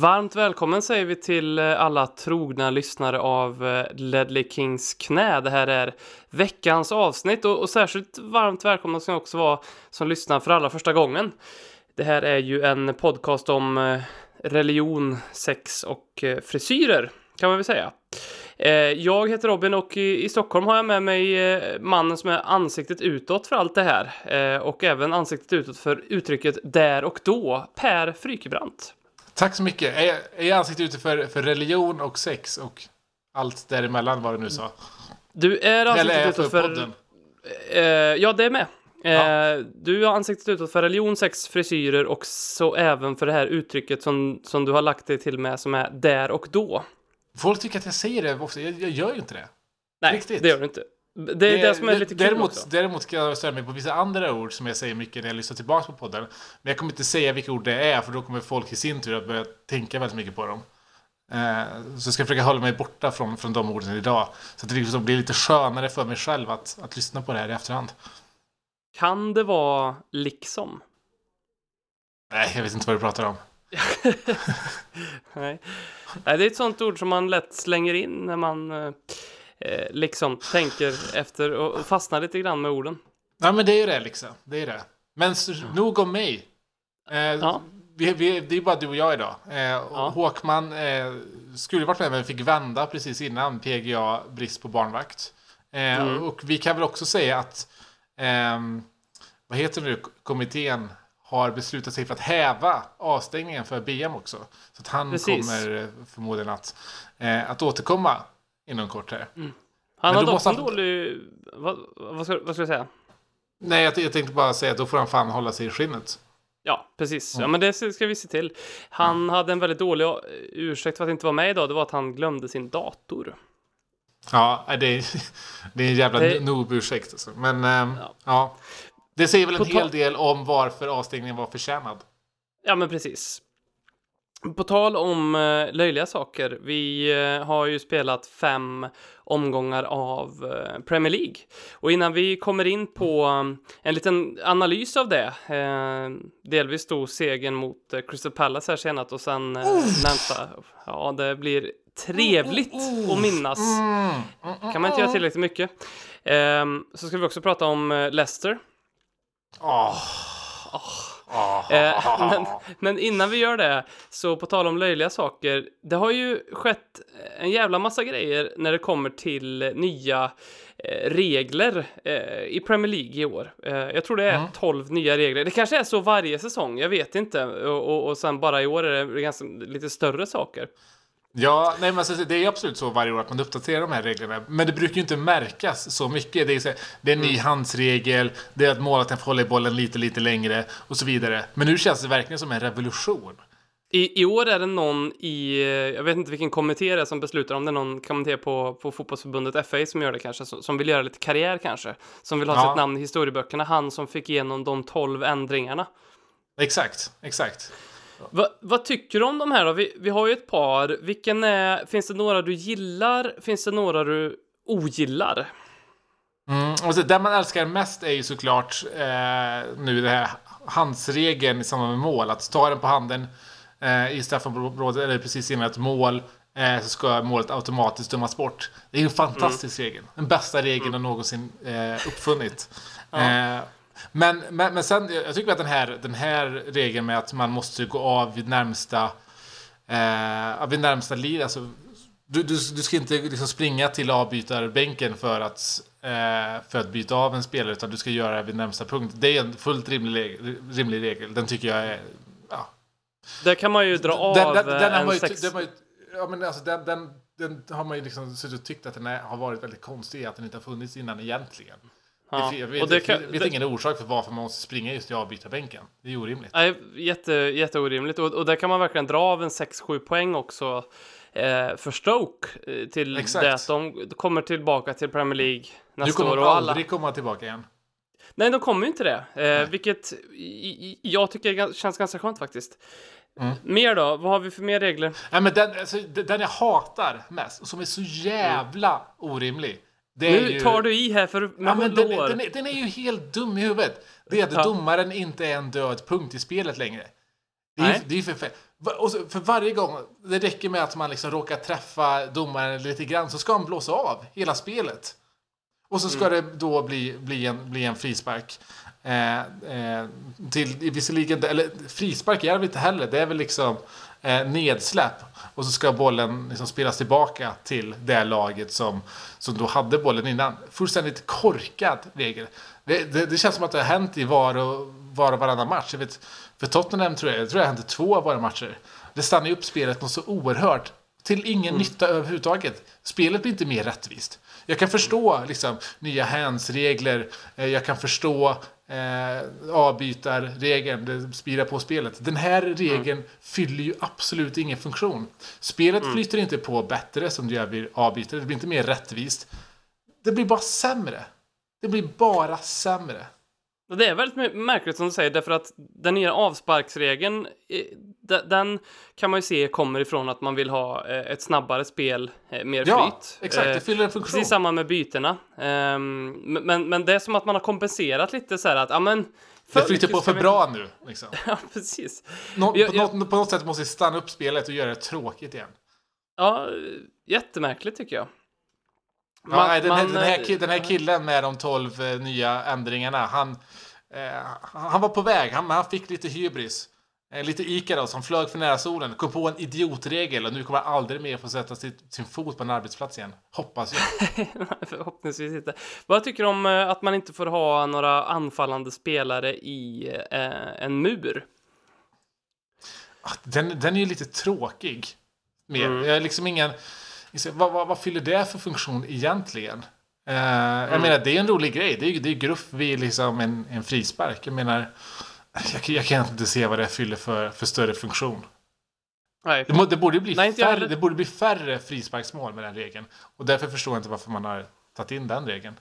Varmt välkommen säger vi till eh, alla trogna lyssnare av eh, Ledley Kings knä. Det här är veckans avsnitt och, och särskilt varmt välkomna ska ni också vara som lyssnar för allra första gången. Det här är ju en podcast om eh, religion, sex och frisyrer kan man väl säga. Jag heter Robin och i, i Stockholm har jag med mig mannen som är ansiktet utåt för allt det här och även ansiktet utåt för uttrycket där och då, Per Frykebrant. Tack så mycket. Är jag, är jag ansiktet ute för, för religion och sex och allt däremellan vad du nu sa? Du är ansiktet jag för podden? Eh, ja, det är med. Eh, Ja. Du är ansiktet utåt för religion, sex, frisyrer och så även för det här uttrycket som, som du har lagt dig till med som är där och då. Folk tycker att jag säger det ofta. Jag, jag gör ju inte det. Nej, Riktigt. det gör du inte. Det är det, som är lite kul däremot, också. Däremot ska jag störa mig på vissa andra ord som jag säger mycket när jag lyssnar tillbaka på podden. Men jag kommer inte säga vilka ord det är för då kommer folk i sin tur att börja tänka väldigt mycket på dem. Eh, så jag ska försöka hålla mig borta från, från de orden idag. Så att det liksom blir lite skönare för mig själv att, att lyssna på det här i efterhand. Kan det vara liksom? Nej, jag vet inte vad du pratar om. Nej. Nej, det är ett sånt ord som man lätt slänger in när man eh, liksom tänker efter och fastnar lite grann med orden. Ja, men det är ju det liksom. Det är det. Men nog om mig. Eh, Ja. vi, vi, det är bara du och jag idag. Eh, Ja. Håkman eh, skulle varit med men fick vända precis innan PGA brist på barnvakt. Eh, Mm. Och vi kan väl också säga att ehm, vad heter nu, kommittén har beslutat sig för att häva avstängningen för BM också. Så att han Precis. kommer eh, förmodligen att, eh, att återkomma inom kort här. Han Men har dock måste en han- dålig... Vad, vad, ska, vad ska jag säga? Nej, jag, jag tänkte bara säga att då får han fan hålla sig i skinnet. Ja, precis. Ja, men det ska vi se till. Han hade en väldigt dålig eh, ursäkt för att inte vara med idag. Det var att han glömde sin dator. Ja, det är, det är en jävla Det- noob-ursäkt. Alltså. Men ehm, Ja. ja. Det säger väl en hel del om varför avstängningen var förtjänad. Ja, men precis. På tal om eh, löjliga saker. Vi eh, har ju spelat fem omgångar av eh, Premier League. Och innan vi kommer in på en liten analys av det. Delvis då segern mot Crystal Palace här senast och sen eh, närmsta. Ja, det blir trevligt att minnas. Kan man inte göra tillräckligt mycket. Eh, så ska vi också prata om Leicester. Åh. Eh, men, men innan vi gör det, så på tal om löjliga saker, det har ju skett en jävla massa grejer när det kommer till nya eh, regler eh, i Premier League i år. Eh, jag tror det är 12 nya regler. Det kanske är så varje säsong, jag vet inte. Och, och, och sen bara i år är det ganska lite större saker. Ja, nej, men alltså, det är absolut så varje år att man uppdaterar de här reglerna. Men det brukar ju inte märkas så mycket. Det är, så, det är en ny Mm. handsregel, det är att målvakten får hålla i bollen lite, lite längre och så vidare. Men nu känns det verkligen som en revolution. I, I år är det någon i, jag vet inte vilken kommitté det är som beslutar om det är någon kommitté på, på fotbollsförbundet FA som gör det kanske, som, som vill göra lite karriär kanske, som vill ha Ja. sitt namn i historieböckerna, han som fick igenom de 12 ändringarna. Exakt, exakt. Va, vad tycker du om de här då? Vi, vi har ju ett par, vilken är, finns det några du gillar, finns det några du ogillar? Mm, och så, det man älskar mest är ju såklart eh, nu det här handsregeln i samband med mål. Att ta den på handen eh, i straffområdet eller precis innan ett mål eh, så ska målet automatiskt dömas bort. Det är ju en fantastisk regel. Den bästa regeln jag någonsin eh, uppfunnit. Eh, men, men, men sen, jag tycker att den här, den här regeln med att man måste gå av vid närmsta eh, vid närmsta lid, alltså du, du, du ska inte liksom springa till avbytarbänken för att eh, för att byta av en spelare utan du ska göra det vid närmsta punkt. Det är en fullt rimlig, rimlig regel. Den tycker jag är... Ja. Där kan man ju dra av Den, den, den, har en man ju, sex... den, har ju, ja, men alltså, den, den, den har man ju liksom suttit och tyckt att den är, har varit väldigt konstig, att den inte har funnits innan egentligen. Ja. Jag vet, Och det kan- vet det- ingen orsak för varför man måste springa just i avbytarbänken. Det är orimligt. Nej, jätte, jätteorimligt. Och, och där kan man verkligen dra av en 6-7 poäng också eh, för Stoke. Eh, till Exakt. det att de kommer tillbaka till Premier League nästa kommer år. Och alla... aldrig komma tillbaka igen. Nej, de kommer ju inte det. Eh, vilket jag tycker känns ganska skönt faktiskt. Mm. Mer då? Vad har vi för mer regler? Nej, men den, alltså, den jag hatar mest, och som är så jävla orimlig. Nu ju... tar du i här för med Ja, men den, den, är, den är ju helt dum i huvudet. Det är att Ja. domaren inte är en död punkt i spelet längre. Det är, Nej. det är för, för, för varje gång, det räcker med att man liksom råkar träffa domaren lite grann så ska han blåsa av hela spelet. Och så ska Mm. det då bli, bli, en, bli en frispark. Eh, eh, till, visserligen, eller frispark är det inte heller, det är väl liksom eh, nedsläpp. Och så ska bollen liksom spelas tillbaka till det laget som, som då hade bollen innan. Fullständigt korkad regel. Det, det, det känns som att det har hänt i var och, var och varannan match. Jag vet, för Tottenham tror jag, jag tror hänt i två av våra matcher. Det stannar ju upp spelet något så oerhört. Till ingen nytta överhuvudtaget. Spelet blir inte mer rättvist. Jag kan förstå liksom, nya hands-regler. Eh, Jag kan förstå eh, avbytarregeln. Det spirar på spelet. Den här regeln fyller ju absolut ingen funktion. Spelet flyter inte på bättre som det gör vid avbytare. Det blir inte mer rättvist. Det blir bara sämre. Det blir bara sämre. Det är väldigt märkligt som du säger, därför att den nya avsparksregeln, eh, den kan man ju se kommer ifrån att man vill ha eh, ett snabbare spel, eh, mer Ja, flyt. exakt. Det fyller en funktion. Precis samma med bytena. Ehm, men- men, det är som att man har kompenserat lite så här att, ja men... Det flyter på för bra nu. Liksom. Ja, precis. Nå, Jag- på, jag- något, på något sätt måste vi stanna upp spelet och göra det tråkigt igen. Ja, jättemärkligt tycker jag. Ja, Man- nej, den, här, man, den, här, eh, den här killen med de 12 eh, nya ändringarna, han, eh, han var på väg, han, han fick lite hybris. Eh, lite Ikaros som flög för nära solen, kom på en idiotregel och nu kommer han aldrig mer få sätta sin, sin fot på en arbetsplats igen. Hoppas jag. Förhoppningsvis inte. Vad tycker du om eh, att man inte får ha några anfallande spelare i eh, en mur? Ah, Den, den är ju lite tråkig. Mer. Mm. Jag är liksom ingen... Vad, vad, vad fyller det för funktion egentligen? Eh, Mm. Jag menar, det är en rolig grej. Det är ju det är ju gruff vid liksom en, en frispark. Jag menar, jag, jag kan inte se vad det fyller för, för större funktion. Nej. Det, det, borde bli Nej, färre, det borde bli färre frisparksmål med den regeln. Och därför förstår jag inte varför man har tagit in den regeln.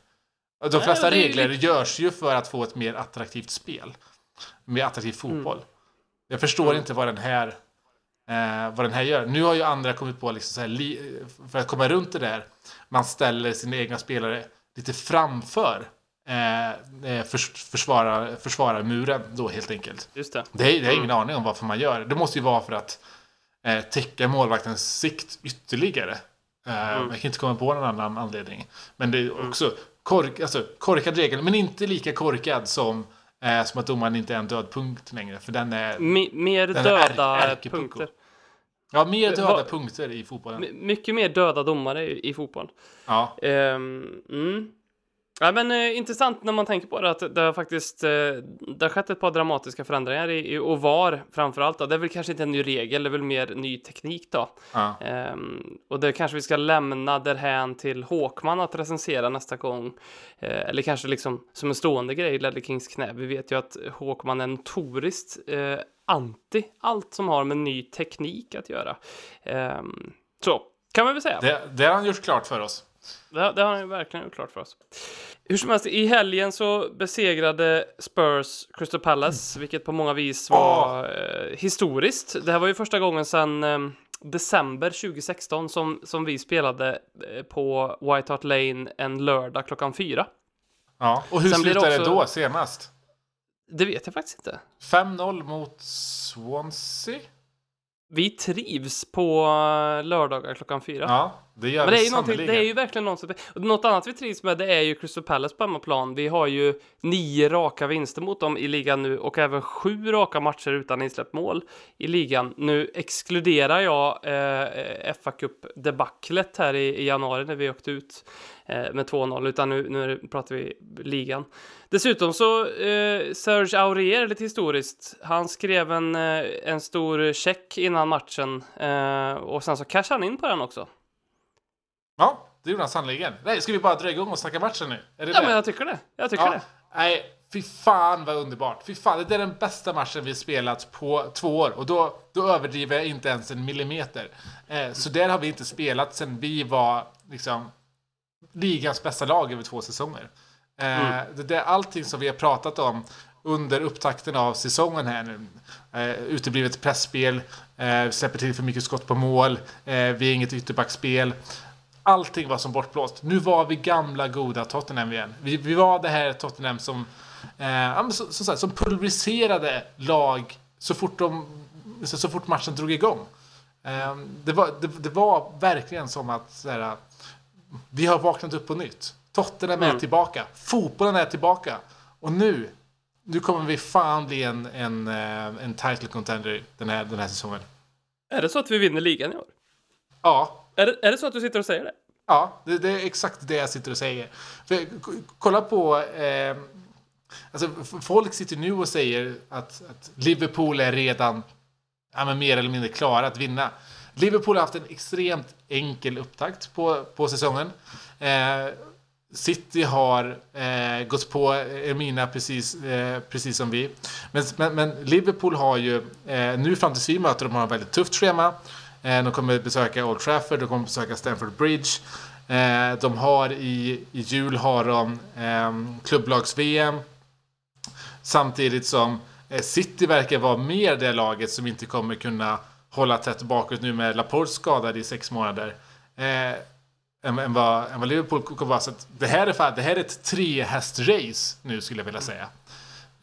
De Nej, flesta ju regler lite- görs ju för att få ett mer attraktivt spel. Mer attraktiv Mm. fotboll. Jag förstår inte vad den här eh, vad den här gör. Nu har ju andra kommit på liksom så här, för att komma runt det där. Man ställer sina egna spelare lite framför eh, eh, förs, försvara, försvararmuren då helt enkelt. Just det. Det är, det är ingen aning om varför man gör det. Måste ju vara för att eh, täcka målvaktens sikt ytterligare. Eh, Jag kan inte komma på någon annan anledning. Men det är också kork, alltså, korkad regel, men inte lika korkad som, eh, som att domaren inte är en död punkt längre. För den är... Mi- mer Den är döda ärkepucko. punkter. Ja, mer döda Vad- punkter i fotbollen. My- mycket mer döda domare i, i fotboll. Ja. Ehm, mm. Ja, men eh, intressant när man tänker på det att det har faktiskt eh, det har skett ett par dramatiska förändringar i, i och VAR framför allt. Då. Det är väl kanske inte en ny regel, det är väl mer ny teknik då. ja. Ehm, och det kanske vi ska lämna därhän till Håkman att recensera nästa gång. Eh, eller kanske liksom som en stående grej i Ledley Kings knä. Vi vet ju att Håkman är notoriskt eh, anti allt som har med ny teknik att göra. Ehm, så kan man väl säga. Det, det har han gjort klart för oss. Det, det har han ju verkligen gjort klart för oss. Hur som helst, i helgen så besegrade Spurs Crystal Palace, vilket på många vis var eh, historiskt. Det här var ju första gången sedan eh, december 2016 som, som vi spelade eh, på White Hart Lane en lördag klockan fyra. Ja. Och hur Sen det slutade det, också- då senast? Det vet jag faktiskt inte. 5-0 mot Swansea? Vi trivs på eh, lördagar klockan fyra. Ja, Det gör Men det är, ju någonting, det är ju verkligen och Något annat vi trivs med, det är ju Crystal Palace på hemmaplan. Vi har ju nio raka vinster mot dem i ligan nu och även sju raka matcher utan insläppt mål i ligan. Nu exkluderar jag eh, fa Cup-debaclet här i, i januari när vi åkte ut eh, med 2-0, utan nu, nu pratar vi ligan. Dessutom så, eh, Serge Aurier, lite historiskt, han skrev en, eh, en stor check innan matchen eh, och sen så cashade han in på den också. Ja, det gjorde han sannerligen. Nej, ska vi bara dra igång och snacka matchen nu? Är det Ja, det? men jag tycker det. Jag tycker Ja, det. nej, fy fan vad underbart. Fy fan, det är den bästa matchen vi spelat på två år. Och då, då överdriver jag inte ens en millimeter. Eh, så där har vi inte spelat sen vi var liksom ligans bästa lag över två säsonger. Eh, det, det är allting som vi har pratat om under upptakten av säsongen här nu. Eh, uteblivet pressspel, eh, släpper till för mycket skott på mål, eh, vi är inget ytterbackspel. Allting var som bortblåst. Nu var vi gamla goda Tottenham igen. Vi, vi var det här Tottenham som, eh, så, här, som pulveriserade lag så fort, de, så, så fort matchen drog igång. Eh, det, var, det, det var verkligen som att så här, vi har vaknat upp på nytt. Tottenham är tillbaka. Fotbollen är tillbaka. Och nu, nu kommer vi fan bli en, en, eh, en title contender den här, den här säsongen. Är det så att vi vinner ligan i år? Ja, är det, är det så att du sitter och säger det? Ja, det, det är exakt det jag sitter och säger. För, kolla på... Eh, alltså, folk sitter nu och säger att, att Liverpool är redan ja, men mer eller mindre klara att vinna. Liverpool har haft en extremt enkel upptakt på, på säsongen. Eh, City har eh, gått på Ermina precis, eh, precis som vi. Men, men, men Liverpool har ju, eh, nu fram tills vi möter dem, har ett väldigt tufft schema. Eh, de kommer besöka Old Trafford, de kommer besöka Stamford Bridge. Eh, de har i, i jul har de eh, klubblags-VM. Samtidigt som eh, City verkar vara mer det laget som inte kommer kunna hålla tätt bakåt nu med Laporte skadad i sex månader. Eh, än, än, vad, än vad Liverpool kommer vara. Så det, här är fan, det här är ett trehästrace nu skulle jag vilja säga.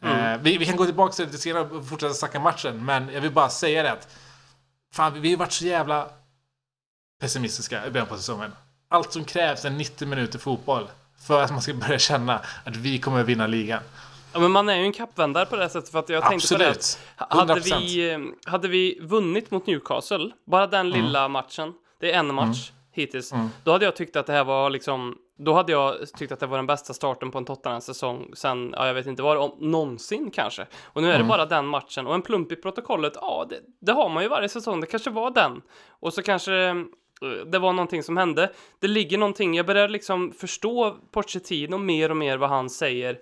Eh, vi, vi kan gå tillbaka till det senare och fortsätta snacka matchen. Men jag vill bara säga det att fan, vi, har varit så jävla pessimistiska i början på säsongen. Allt som krävs är 90 minuter fotboll för att man ska börja känna att vi kommer att vinna ligan. Ja, men man är ju en kappvändare på det sättet för att jag tänkte på det. Absolut. att Hade 100%. vi, hade vi vunnit mot Newcastle, bara den Mm. lilla matchen, det är en match hittills, då hade jag tyckt att det här var liksom, då hade jag tyckt att det var den bästa starten på en Tottenham-säsong sen, ja jag vet inte vad, om, någonsin kanske. Och nu är Mm. det bara den matchen och en plump i protokollet, ja det, det har man ju varje säsong, det kanske var den. Och så kanske eh, det var någonting som hände. Det ligger någonting, jag börjar liksom förstå Pochettino mer och mer vad han säger.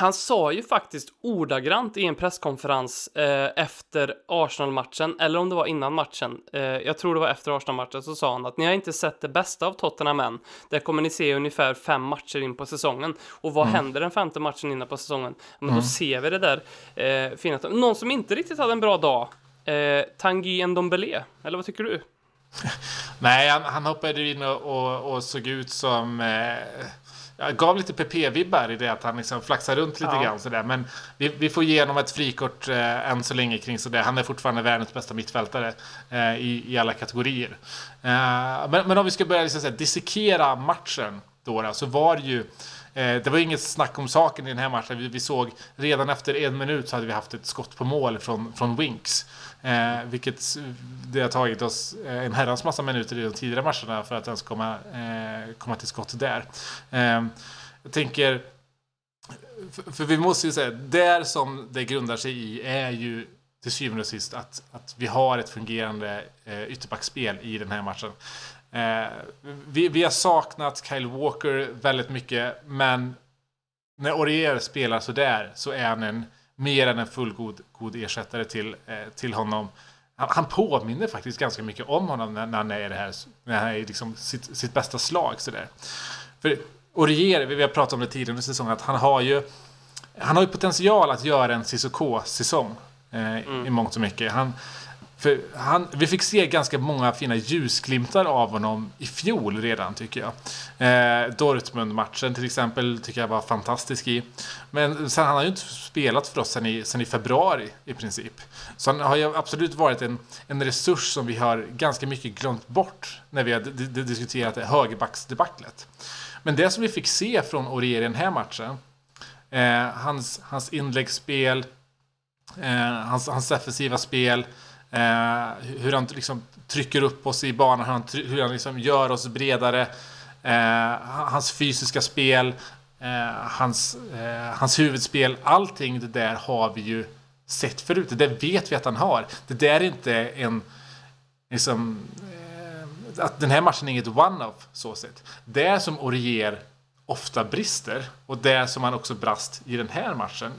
Han sa ju faktiskt ordagrant i en presskonferens eh, efter Arsenal-matchen, eller om det var innan matchen, eh, jag tror det var efter Arsenal-matchen, så sa han att ni har inte sett det bästa av Tottenham än. Det kommer ni se ungefär fem matcher in på säsongen. Och vad händer den femte matchen innan på säsongen? Men då ser vi det där eh, fina. Någon som inte riktigt hade en bra dag, eh, Tanguy Ndombele, eller vad tycker du? Nej, han, han hoppade in och, och, och såg ut som... Eh, jag gav lite PP-vibbar i det att han liksom flaxar runt lite Ja. grann sådär. Men vi, vi får honom ett frikort eh, än så länge kring sådär. Han är fortfarande världens bästa mittfältare eh, i, i alla kategorier. Eh, men, men om vi ska börja liksom, såhär, dissekera matchen då, då så var det ju... Eh, det var inget snack om saken i den här matchen. Vi, vi såg redan efter en minut så hade vi haft ett skott på mål från, från Winks. Eh, vilket det har tagit oss eh, en herrans massa minuter i de tidigare matcherna för att ens komma, eh, komma till skott där. Eh, jag tänker, för, för vi måste ju säga, där som det grundar sig i är ju till syvende och sist att, att vi har ett fungerande eh, ytterbackspel i den här matchen. Eh, vi, vi har saknat Kyle Walker väldigt mycket, men när Orier spelar sådär så är han en mer än en fullgod god ersättare till, eh, till honom. Han, han påminner faktiskt ganska mycket om honom när, när han är i det här, när han är i liksom sitt, sitt bästa slag. Så där. För Aurier, vi har pratat om det tidigare under säsongen, att han har ju han har ju potential att göra en Cissoko-säsong eh, i mångt och mycket. Han, för han, vi fick se ganska många fina ljusglimtar av honom i fjol redan tycker jag. Eh, Dortmund-matchen till exempel tycker jag var fantastisk i. Men sen han har ju inte spelat för oss sen i, sen i februari i princip. Så han har ju absolut varit en, en resurs som vi har ganska mycket glömt bort när vi har diskuterat högerbacksdebaclet. Men det som vi fick se från Orier i den här matchen, eh, hans, hans inläggsspel, eh, hans, hans defensiva spel, Eh, hur han liksom trycker upp oss i banan, hur han, hur han liksom gör oss bredare, eh, hans fysiska spel, eh, hans, eh, hans huvudspel, allting det där har vi ju sett förut. Det där vet vi att han har. Det där är inte en liksom, eh, att den här matchen är inget one-off så sett. Det som Orier ofta brister och det som han också brast i den här matchen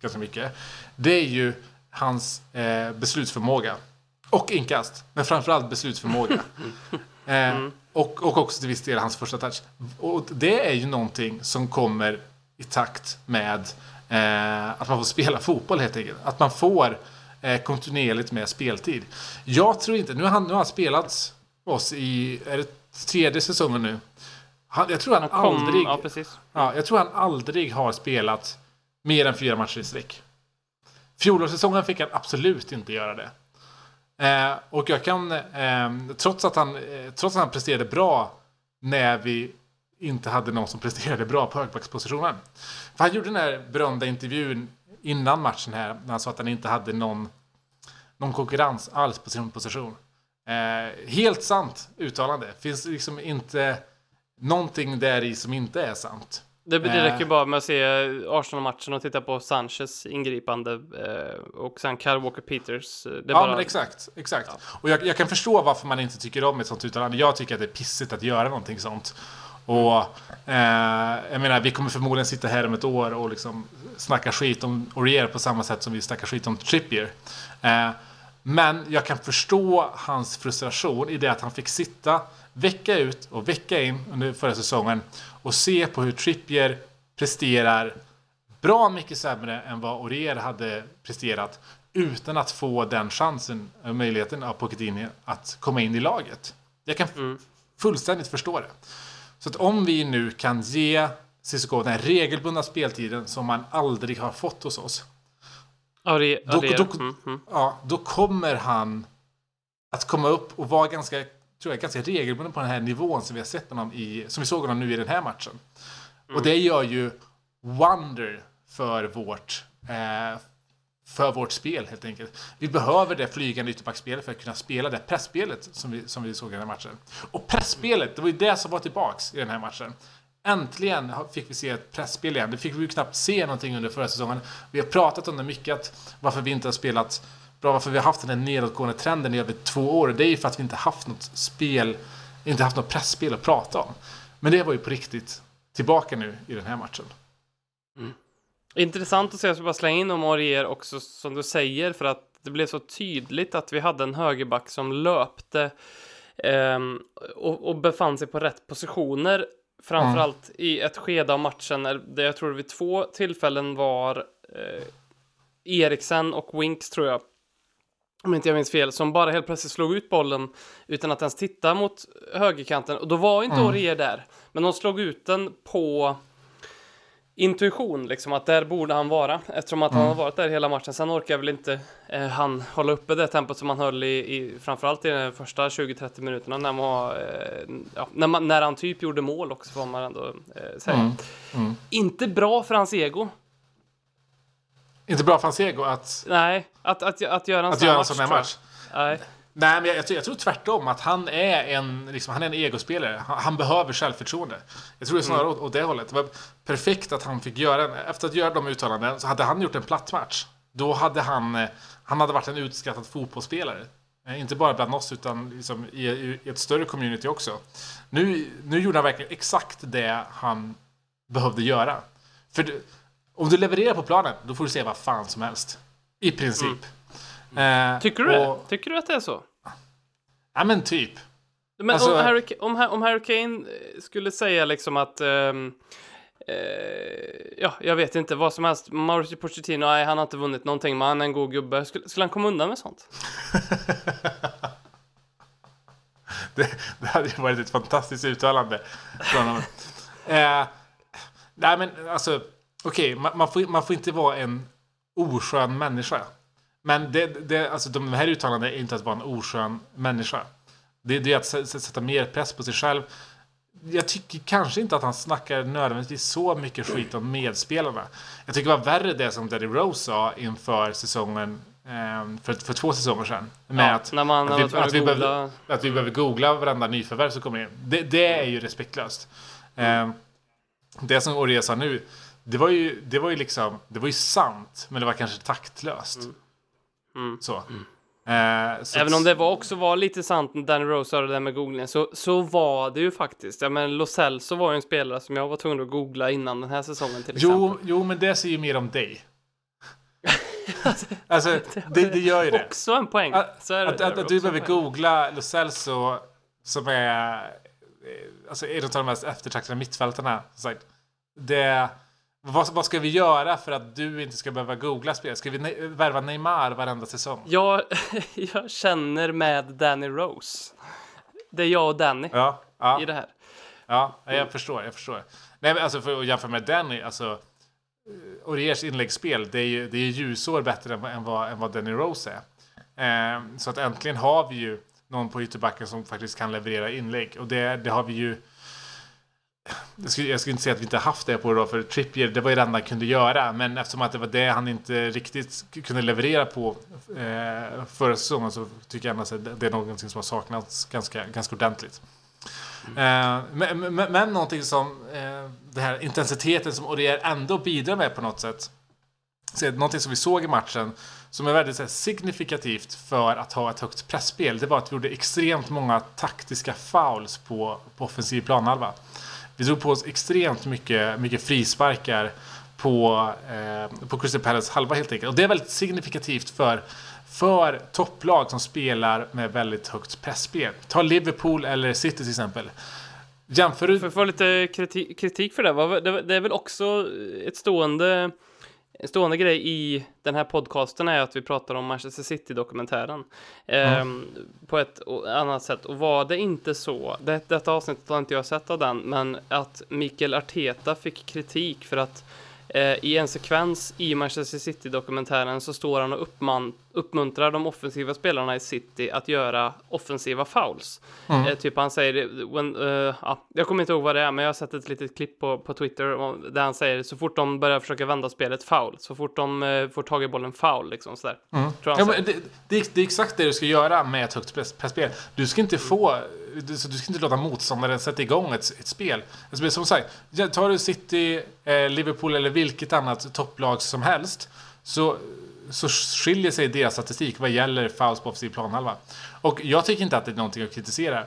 ganska mycket. Det är ju hans eh, beslutsförmåga. Och inkast, men framförallt beslutsförmåga. eh, mm. och, och också till viss del hans första touch. Och det är ju någonting som kommer i takt med eh, att man får spela fotboll helt enkelt. Att man får eh, kontinuerligt med speltid. Jag tror inte, nu har han, nu har han spelat oss i, är det tredje säsongen nu? Han, jag tror han, han kom, aldrig... Ja. Ja, jag tror han aldrig har spelat mer än fyra matcher i sträck. Fjolårssäsongen fick han absolut inte göra det. Eh, och jag kan, eh, trots, att han, eh, trots att han presterade bra när vi inte hade någon som presterade bra på högbackspositionen. För han gjorde den här berömda intervjun innan matchen här, när han sa att han inte hade någon, någon konkurrens alls på sin position. Eh, helt sant uttalande. Finns liksom inte någonting där i som inte är sant. Det, det räcker bara med att se Arsenal-matchen och titta på Sanchez ingripande eh, och sen Kyle Walker-Peters. ja, bara... men exakt. exakt. Ja. Och jag, jag, kan förstå varför man inte tycker om ett sånt uttalande. Jag tycker att det är pissigt att göra någonting sånt. Och eh, jag menar, vi kommer förmodligen sitta här om ett år och liksom snacka skit om Orier på samma sätt som vi snackar skit om Trippier. Eh, men jag kan förstå hans frustration i det att han fick sitta vecka ut och vecka in under förra säsongen och se på hur Trippier presterar bra mycket sämre än vad Orier hade presterat utan att få den chansen och möjligheten av Pochettino att komma in i laget. Jag kan mm. fullständigt förstå det. Så att om vi nu kan ge Cissoko den regelbundna speltiden som man aldrig har fått hos oss det, då, då, mm, mm. ja, då kommer han att komma upp och vara ganska, tror jag, ganska regelbunden på den här nivån som vi har sett honom i, som vi såg honom nu i den här matchen. Mm. Och det gör ju wonder för vårt, eh, för vårt spel helt enkelt. Vi behöver det flygande ytterbackspelet för att kunna spela det pressspelet som vi, som vi såg i den här matchen. Och pressspelet, det var ju det som var tillbaks i den här matchen. Äntligen fick vi se ett pressspel igen. Det fick vi ju knappt se någonting under förra säsongen. Vi har pratat om det mycket, att varför vi inte har spelat bra, varför vi har haft den här nedåtgående trenden i över två år. Det är ju för att vi inte haft något spel, inte haft något pressspel att prata om. Men det var ju på riktigt tillbaka nu i den här matchen. Mm. Intressant att se, jag ska bara slänga in om Aurier också, som du säger, för att det blev så tydligt att vi hade en högerback som löpte eh, och, och befann sig på rätt positioner Framförallt mm. i ett skede av matchen där jag tror vid två tillfällen var eh, Eriksen och Winks tror jag. Om inte jag minns fel, som bara helt plötsligt slog ut bollen utan att ens titta mot högerkanten. Och då var inte mm. Orier där. Men de slog ut den på intuition, liksom att där borde han vara eftersom att mm. han har varit där hela matchen. Sen orkar väl inte eh, han hålla uppe det tempot som han höll i, i framförallt i de första 20-30 minuterna när, man, eh, ja, när, man, när han typ gjorde mål också får man ändå eh, säga. Mm. Mm. Inte bra för hans ego. Inte bra för hans ego att... Nej, att, att, att, att göra en sån här match. match. Nej. Nej, men jag, jag, tror, jag, tror tvärtom att han är en, liksom, han är en egospelare. Han, han behöver självförtroende. Jag tror det är snarare mm. åt, åt det hållet. Det var perfekt att han fick göra en, efter att göra de uttalanden så hade han gjort en platt match. Då hade han, eh, han hade varit en utskattad fotbollsspelare. Eh, inte bara bland oss utan liksom i, i, ett större community också. Nu, nu gjorde han verkligen exakt det han behövde göra. För om du levererar på planen, då får du se vad fan som helst. I princip. Mm. Eh, Tycker du och, det? Tycker du att det är så? Ja men typ. Men alltså, om, Harry, om, om Harry Kane skulle säga liksom att um, Eh, ja, jag vet inte, vad som helst. Mauricio Pochettino, nej, han har inte vunnit någonting, men han är en god gubbe. Skulle, skulle han komma undan med sånt? Det, det hade ju varit ett fantastiskt uttalande från honom. Eh, nej men alltså, okej, man, man, får, man får inte vara en oskön människa. Men det, det, alltså, de här uttalandena är inte att vara en oskön människa. Det, det är att sätta mer press på sig själv. Jag tycker kanske inte att han snackar nödvändigtvis så mycket skit om medspelarna. Jag tycker det var värre det som Daddy Rose sa inför säsongen eh, för, för två säsonger sedan. Med Ja, att, när man- att, vi, att, vi behöver, googla. att vi behöver googla varenda nyförvärv som kommer in. Det, det är ju respektlöst. Eh, det som Oria sa nu, det var ju, det var ju liksom, det var ju sant, men det var kanske taktlöst. Så. Eh, så Även om det var också var lite sant när Danny Rose sa det där med googlingen, så, så var det ju faktiskt. Ja, men Lo Celso var ju en spelare som jag var tvungen att googla innan den här säsongen till exempel. Jo, jo, men det säger ju mer om dig. alltså, det, det gör ju det. Också en poäng. Att, Så är det- att, att, att du behöver googla Lo Celso, som är eh, alltså, en av de mest eftertraktade mittfältarna. sagt. Det, vad, vad ska vi göra för att du inte ska behöva googla spel? Ska vi ne- värva Neymar varenda säsong? Jag, jag känner med Danny Rose. Det är jag och Danny Ja, ja. i det här. Ja, jag förstår. Jag förstår. Nej, men alltså för att jämföra med Danny, alltså eh, Oriers inläggsspel, det är ju det är ju ljusår bättre än, vad- än, vad, än vad Danny Rose är. Eh, så att äntligen har vi ju någon på ytterbacken som faktiskt kan leverera inlägg. Och det, det har vi ju... Jag skulle, jag skulle inte säga att vi inte haft det på det då, för Trippier, det var ju det enda han kunde göra. Men eftersom att det var det han inte riktigt kunde leverera på eh, förra säsongen så tycker jag annars att det, är någonting som har saknats ganska, ganska ordentligt. Eh, men, men, men någonting som eh, den här intensiteten som Orier ändå bidrar med på något sätt. Så är någonting som vi såg i matchen som är väldigt så här, signifikativt för att ha ett högt pressspel. Det var att vi gjorde extremt många taktiska fouls på, på offensiv planhalva. Vi drog på oss extremt mycket, mycket frisparkar på, eh, på Crystal Palace halva helt enkelt. Och det är väldigt signifikativt för, för topplag som spelar med väldigt högt pressspel. Ta Liverpool eller City till exempel. Jämför du... Får jag få lite kritik, kritik för det, det, det är väl också ett stående, en stående grej i den här podcasten är att vi pratar om Manchester City-dokumentären ehm, på ett annat sätt. Och var det inte så, det, detta avsnittet har inte jag sett av den, men att Mikael Arteta fick kritik för att eh, i en sekvens i Manchester City-dokumentären så står han och uppman, uppmuntrar de offensiva spelarna i City att göra offensiva fouls. Eh, typ han säger, when, eh, ja, jag kommer inte ihåg vad det är, men jag har sett ett litet klipp på, på Twitter där han säger så fort de börjar försöka vända spelet foul, så fort de eh, får tag i bollen foul, liksom sådär. Tror Ja, det, det, är, det är exakt det du ska göra med ett högt press- pressspel. Du ska inte få... Du, så du ska inte låta motståndaren sätta igång ett, ett spel. Alltså, som sagt, tar du City, eh, Liverpool eller vilket annat topplag som helst så, så skiljer sig deras statistik vad gäller fouls på offensiv planhalva. Och jag tycker inte att det är någonting att kritisera.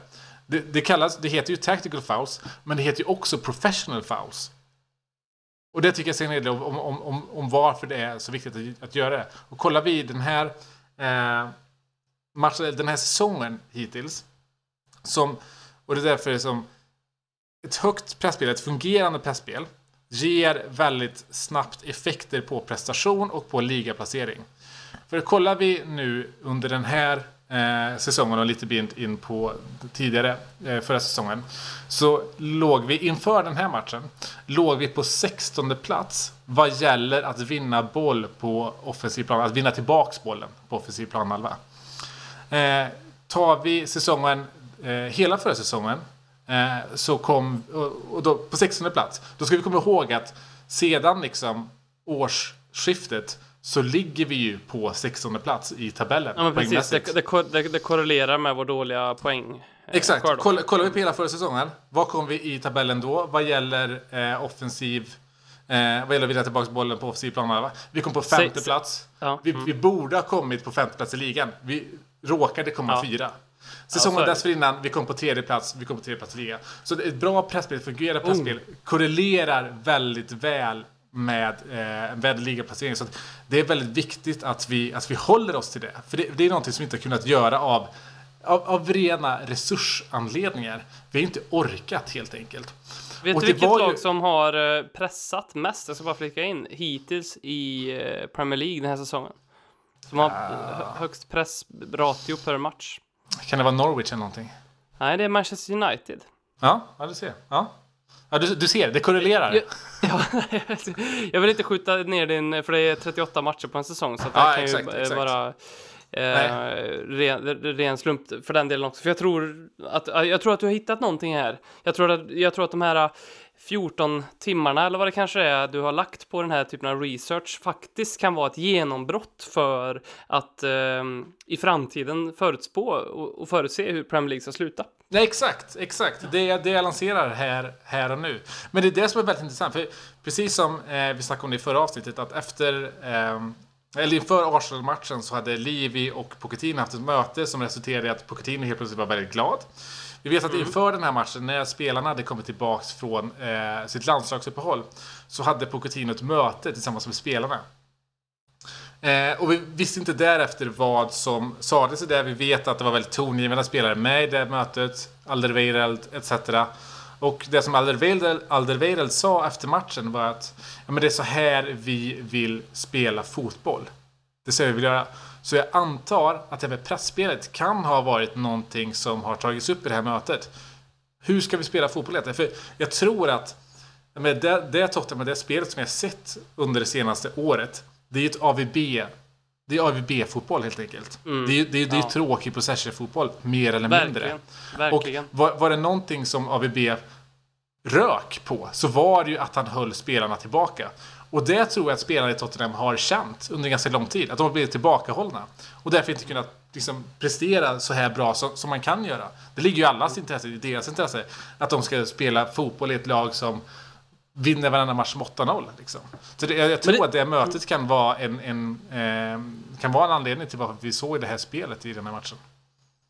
Det, det, kallas, det heter ju tactical fouls, men det heter ju också professional fouls. Och det tycker jag säger en del om, om, om, om varför det är så viktigt att, att göra det. Och kollar vi den här eh, matchen, den här säsongen hittills. Som, och det är därför som ett högt pressspel, ett fungerande pressspel ger väldigt snabbt effekter på prestation och på ligaplacering. För kollar vi nu under den här eh, säsongen och lite bint in på tidigare eh, förra säsongen så låg vi inför den här matchen låg vi på 16 plats vad gäller att vinna boll på offensiv plan, att vinna tillbaks bollen på offensiv planhalva. Eh, tar vi säsongen, hela förra säsongen, eh, så kom, och, då, på 16 plats, då ska vi komma ihåg att sedan liksom årsskiftet så ligger vi ju på 16 plats i tabellen. Ja men precis, det, det, det, korrelerar med vår dåliga poäng. eh, Exakt. Kolla, kollar vi på hela förra säsongen, vad kom vi i tabellen då vad gäller eh, offensiv Eh, vad gäller att vinna tillbaka bollen på offensiv planhalva. Vi kom på femte plats. Ja, Vi, mm. vi borde ha kommit på femte plats i ligan. Vi råkade komma Ja. fyra. Ja, Säsongen det. dessförinnan, vi kom på tredje plats, vi kom på tredje plats i ligan. Så ett bra pressspel, fungerande pressspel, korrelerar väldigt väl med, eh, med ligaplacering. Så det är väldigt viktigt att vi, att vi håller oss till det. För det, det är någonting som vi inte har kunnat göra av, av, av rena resursanledningar. Vi har inte orkat helt enkelt. Vet Och du vilket var ju- lag som har eh, pressat mest? Jag ska bara flika in. Hittills i eh, Premier League den här säsongen. Som har hö- högst pressratio per match. Kan det vara Norwich eller någonting? Nej, det är Manchester United. Ja, ja du ser. Ja. Ja, du, du ser, det korrelerar. Ja, ja, jag vill inte skjuta ner din, för det är 38 matcher på en säsong. Så det Ja, kan exakt, ju eh, exakt. vara eh, ren, ren slump för den delen också. För jag tror att, jag tror att du har hittat någonting här. Jag tror att, jag tror att de här 14 timmarna eller vad det kanske är du har lagt på den här typen av research faktiskt kan vara ett genombrott för att eh, i framtiden förutspå och, och förutse hur Premier League ska sluta. Nej, exakt, exakt. Det är det jag lanserar här, här och nu. Men det är det som är väldigt intressant. För precis som eh, vi snackade om det i förra avsnittet, att efter eh, eller inför Arsenal-matchen så hade Livi och Pochettino haft ett möte som resulterade i att Pochettino helt plötsligt var väldigt glad. Vi vet att inför den här matchen, när spelarna hade kommit tillbaks från eh, sitt landslagsuppehåll, så hade Pochettino ett möte tillsammans med spelarna. Eh, och vi visste inte därefter vad som sades i det. Vi vet att det var väldigt tongivande spelare med i det mötet. Alderweireld etc. Och det som Alderweireld, Alderweireld sa efter matchen var att ja, men det är så här vi vill spela fotboll. Det så vi vill göra. Så jag antar att det här med pressspelet kan ha varit någonting som har tagits upp i det här mötet. Hur ska vi spela fotboll egentligen? För jag tror att men det, det Tottenham, det spelet som jag sett under det senaste året, det är ju ett AVB. Det är AVB-fotboll helt enkelt. Det är det är, det är Ja. tråkig possession-fotboll, mer eller mindre. Verkligen. Verkligen. Och var, var det någonting som AVB rök på så var det ju att han höll spelarna tillbaka. Och det tror jag att spelarna i Tottenham har känt under ganska lång tid. Att de har blivit tillbakahållna. Och därför inte kunnat liksom, prestera så här bra som, som man kan göra. Det ligger ju i allas intresse, i deras intresse, att de ska spela fotboll i ett lag som vinner varenda match med 8-0. Liksom. Så det, jag, jag tror det- att det mötet kan vara en, en, eh, kan vara en anledning till varför vi såg det här spelet i den här matchen.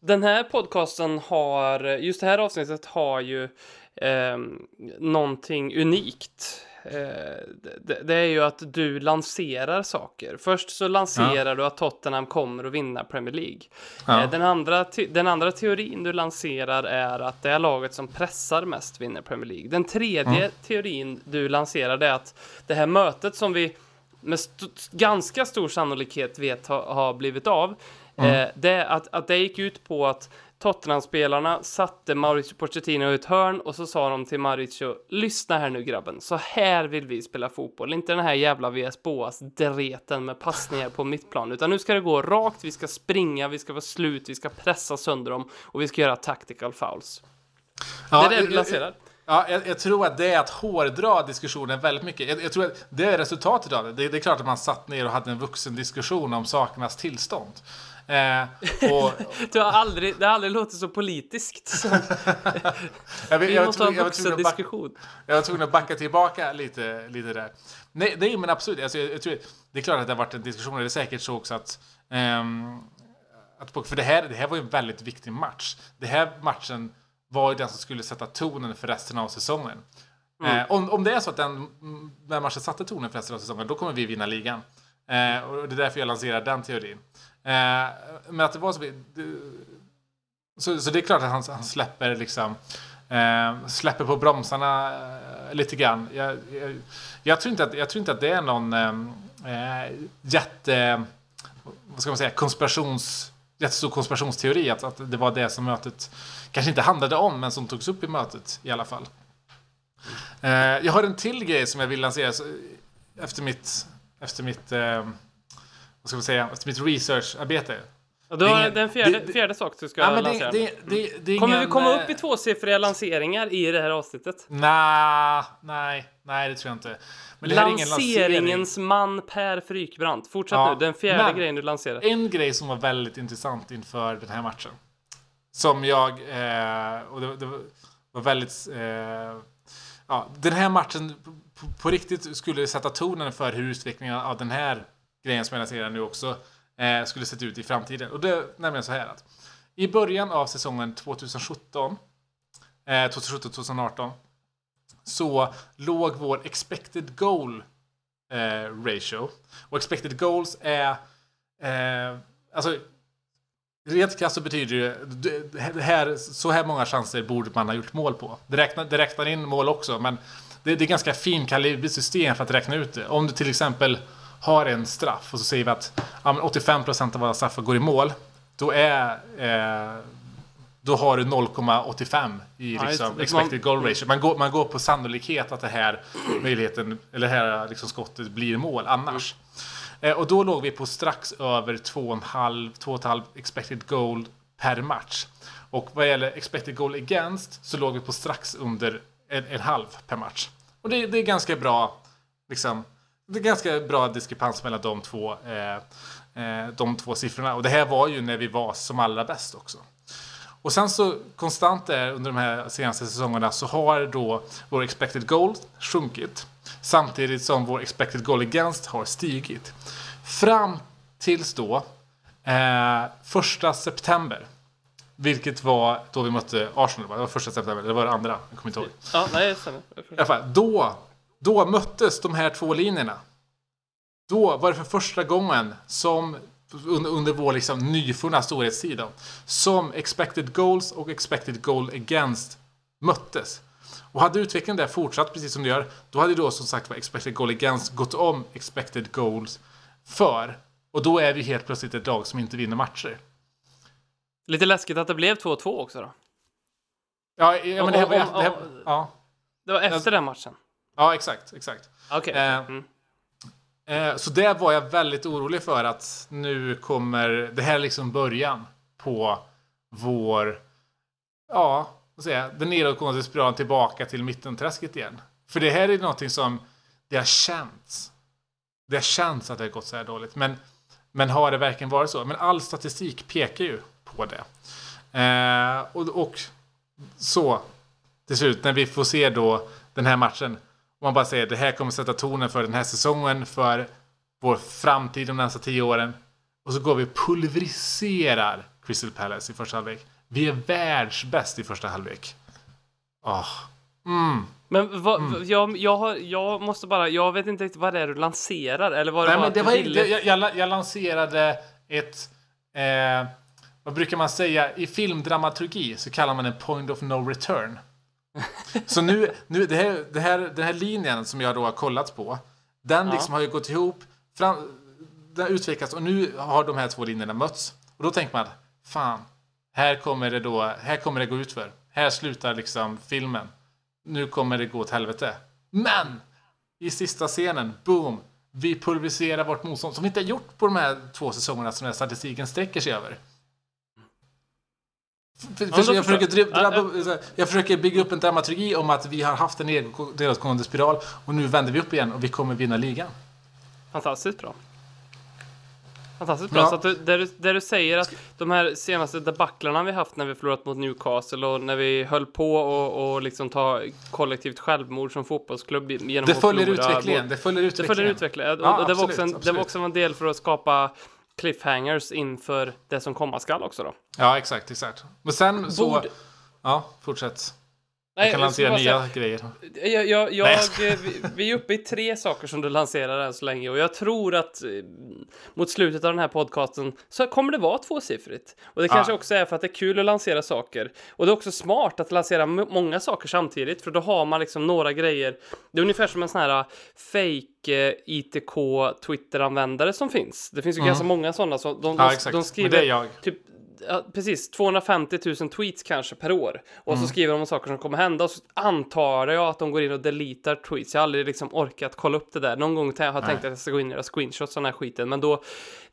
Den här podcasten har, just det här avsnittet har ju eh, någonting unikt. Eh, det, det är ju att du lanserar saker. Först så lanserar du att Tottenham kommer att vinna Premier League. Ja. Eh, den, andra den andra teorin du lanserar är att det är laget som pressar mest vinner Premier League. Den tredje teorin du lanserar är att det här mötet som vi med st- ganska stor sannolikhet vet ha, har blivit av. Eh, det, att, att det gick ut på att Tottenham-spelarna satte Mauricio Pochettino i ett hörn och så sa de till Mauricio, lyssna här nu grabben, så här vill vi spela fotboll, inte den här jävla VS Boas dreten med passningar på mittplan, utan nu ska det gå rakt, vi ska springa, vi ska vara slut, vi ska pressa sönder dem och vi ska göra tactical fouls. det är det du lanserar. Ja, jag, jag tror att det är att hårdra diskussionen väldigt mycket. Jag, jag tror att det är resultatet av det. det. Det är klart att man satt ner och hade en vuxen diskussion om sakernas tillstånd. Eh, och, Du har aldrig, det har aldrig låtit så politiskt. jag, Vi jag, måste ha jag, en jag, vuxen diskussion. jag var tvungen att backa tillbaka lite, lite där. Nej, nej men absolut. Alltså, jag, jag tror, det är klart att det har varit en diskussion. och Det är säkert så också att... ehm, att för det här, det här var ju en väldigt viktig match. Det här matchen var ju den som skulle sätta tonen för resten av säsongen. Eh, om, om det är så att den, mm, den matchen satte tonen för resten av säsongen, då kommer vi vinna ligan. Eh, och det är därför jag lanserar den teorin. Eh, men att det var så... Det, så, så det är klart att han, han släpper liksom... Eh, släpper på bromsarna eh, lite grann. Jag, jag, jag, tror inte att, jag tror inte att det är någon eh, eh, jätte... Vad ska man säga? Konspirations jättestor konspirationsteori att, att det var det som mötet kanske inte handlade om, men som togs upp i mötet i alla fall. Eh, jag har en till grej som jag vill lansera så, efter mitt, efter mitt, eh, vad ska man säga, efter mitt researcharbete. Och då är ingen- det en fjärde, det- det- fjärde sak du ska Ja, det, lansera. det, det, det är Kommer vi ingen, komma eh, upp i tvåsiffriga lanseringar i det här avsnittet? Nah, nej, nej, det tror jag inte. Det ingen lansering. Lanseringens man Per Frykbrant. Fortsätt Ja, nu, den fjärde men- grejen du lanserar. En grej som var väldigt intressant inför den här matchen. Som jag, eh, och det, det var väldigt, eh, ja, den här matchen på, på riktigt skulle sätta tonen för hur utvecklingen av den här grejen som jag lanserar nu också eh, skulle sett ut i framtiden. Och det är nämligen så här att i början av säsongen 2017, eh, 2017-2018, så låg vår expected goal eh, ratio. Och expected goals är... Eh, alltså, Rent krasst så betyder det, det här, så här många chanser borde man ha gjort mål på. Det räknar, det räknar in mål också, men det, det är ganska finkalibrigt system för att räkna ut det. Om du till exempel har en straff och så säger vi att ja, 85% av alla straffar går i mål. Då är eh, då har du 0,85 i Ja, liksom det. expected goal ratio. Man går, man går på sannolikhet att det här möjligheten, eller det här liksom skottet blir mål annars. Eh, och då låg vi på strax över 2,5 2,5 expected goal per match. Och vad gäller expected goal against så låg vi på strax under en, en halv per match. Och det, det är ganska bra, liksom, det är ganska bra diskrepans mellan de två, eh, eh, de två siffrorna. Och det här var ju när vi var som allra bäst också. Och sen så konstant där under de här senaste säsongerna så har då vår expected goal sjunkit. Samtidigt som vår expected goal against har stigit. Fram tills då, eh, första september. Vilket var då vi mötte Arsenal, det var första september, eller var det andra? Jag kommer inte ihåg. Ja, nej, det stämmer. I alla fall, då, då möttes de här två linjerna. Då var det för första gången som under, vår liksom nyfunna storhetstid då, som expected goals och expected goal against möttes. Och hade utvecklingen där fortsatt precis som det gör, då hade då som sagt var expected goal against gått om expected goals för. Och då är vi helt plötsligt ett lag som inte vinner matcher. Lite läskigt att det blev 2-2 också då. Ja, ja men det här var... Om- om- det här, om- ja, Det var efter den matchen. Ja, exakt, exakt. Okej. Eh, Mm. Eh, Så där var jag väldigt orolig för att nu kommer det här är liksom början på vår, ja, jag, den nedåtgående spiralen tillbaka till mittenträsket igen. För det här är någonting som det har känts. Det har känts att det har gått så här dåligt. Men, men har det verkligen varit så? Men all statistik pekar ju på det. Eh, och, och så till slut när vi får se då den här matchen och man bara säger det här kommer sätta tonen för den här säsongen, för vår framtid de närmsta tio åren. Och så går vi och pulveriserar Crystal Palace i första halvlek. Vi är världsbäst i första halvlek. Åh. Mm. Men vad, jag, jag, har, jag måste bara, jag vet inte riktigt vad det är du lanserar, eller vad det Nej, var men det var, ville- jag, jag, jag lanserade ett... Eh, vad brukar man säga? I filmdramaturgi så kallar man en point of no return. Så nu, nu det här, det här, den här linjen som jag då har kollat på, den Ja. liksom har ju gått ihop, fram, den har utvecklats och nu har de här två linjerna mötts. Och då tänker man, fan, här kommer det då, här kommer det gå ut för. Här slutar liksom filmen. Nu kommer det gå åt helvete. Men! I sista scenen, boom! Vi pulveriserar vårt motstånd som vi inte har gjort på de här två säsongerna som den här statistiken sträcker sig över. För, för, jag, försöker, jag. dri- drabba, så här, jag försöker bygga upp en dramaturgi om att vi har haft en nedåtgående spiral och nu vänder vi upp igen och vi kommer vinna ligan. Fantastiskt bra. Fantastiskt bra. Ja. Så att du, där, du, där du säger att de här senaste debaclarna vi haft när vi förlorat mot Newcastle och när vi höll på och, och liksom ta kollektivt självmord som fotbollsklubb genom Det att följer förlora utvecklingen. mot- Det följer Det utvecklingen. följer utvecklingen. Och, Ja, och det, var också en, det var också en del för att skapa cliffhangers inför det som komma skall också då. Ja, exakt, exakt. Men sen så... Bord- Ja, fortsätt. Nej, Jag kan lansera nya grejer. Jag, jag, jag, vi, vi är uppe i tre saker som du lanserar än så länge och jag tror att eh, mot slutet av den här podcasten så kommer det vara tvåsiffrigt. Och det kanske Ja. också är för att det är kul att lansera saker. Och det är också smart att lansera många saker samtidigt för då har man liksom några grejer. Det är ungefär som en sån här eh, fake eh, ITK Twitter-användare som finns. Det finns ju ganska många sådana. Så de, de, Mm. Ja, exakt. de skriver typ Ja, precis, 250 000 tweets kanske per år. Och Mm. så skriver de om saker som kommer hända och så antar jag att de går in och deletar tweets. Jag har aldrig liksom orkat kolla upp det där. Någon gång har jag tänkt att jag ska gå in och göra screenshots av den här skiten, men då,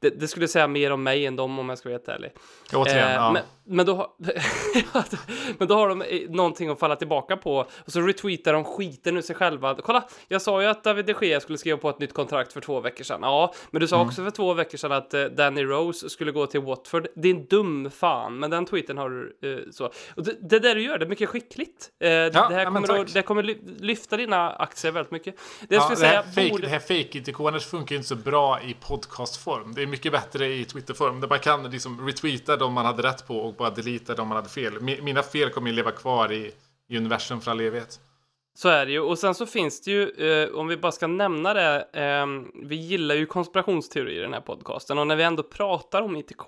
det, det skulle säga mer om mig än dem om jag ska vara helt ärlig. Återigen, Eh, ja. men, men, då har, men då har de eh, någonting att falla tillbaka på och så retweetar de skiten ur sig själva. Kolla, jag sa ju att David de Gea skulle skriva på ett nytt kontrakt för två veckor sedan. Ja, men du sa Mm. också för två veckor sedan att eh, Danny Rose skulle gå till Watford. Din dum fan, men den tweeten har du eh, så. Och det, det där du gör, det är mycket skickligt. Eh, det, ja, här men kommer att, det kommer ly- lyfta dina aktier väldigt mycket. Det Ja, det, här säga fake, borde... det här fake-ikonet funkar inte så bra i podcastform. Det är mycket bättre i Twitterform. Där man kan liksom retweeta de man hade rätt på och bara delita de man hade fel. Mi- Mina fel kommer ju leva kvar i, i universum för all evighet. Så är det ju. Och sen så finns det ju, eh, om vi bara ska nämna det, eh, vi gillar ju konspirationsteorier i den här podcasten. Och när vi ändå pratar om ITK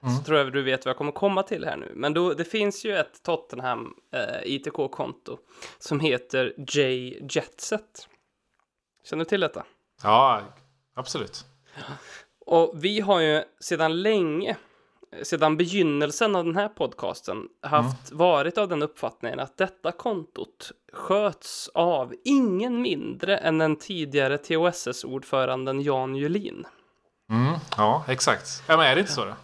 så tror jag du vet vad jag kommer komma till här nu. Men då, det finns ju ett Tottenham eh, ITK-konto som heter J Jetset. Känner du till detta? Ja, absolut. Och vi har ju sedan länge, sedan begynnelsen av den här podcasten, haft varit av den uppfattningen att detta kontot sköts av ingen mindre än den tidigare TOSS-ordföranden Jan Julin. Mm, ja, exakt. Ja, men är det inte så då?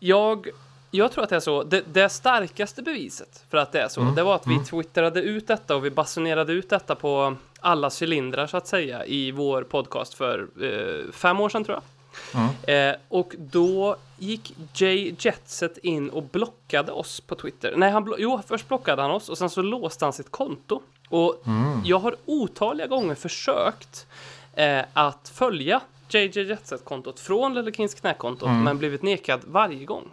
Jag, jag tror att det är så. Det, det starkaste beviset för att det är så, det var att vi twittrade ut detta och vi basunerade ut detta på alla cylindrar så att säga i vår podcast för eh, fem år sedan tror jag. Eh, och då gick Jay Jetset in och blockade oss på Twitter. Nej, han jo, först blockade han oss och sen så låste han sitt konto. Och jag har otaliga gånger försökt eh, att följa JJ Jetset-kontot från Lille Kings knäkontot, men blivit nekad varje gång.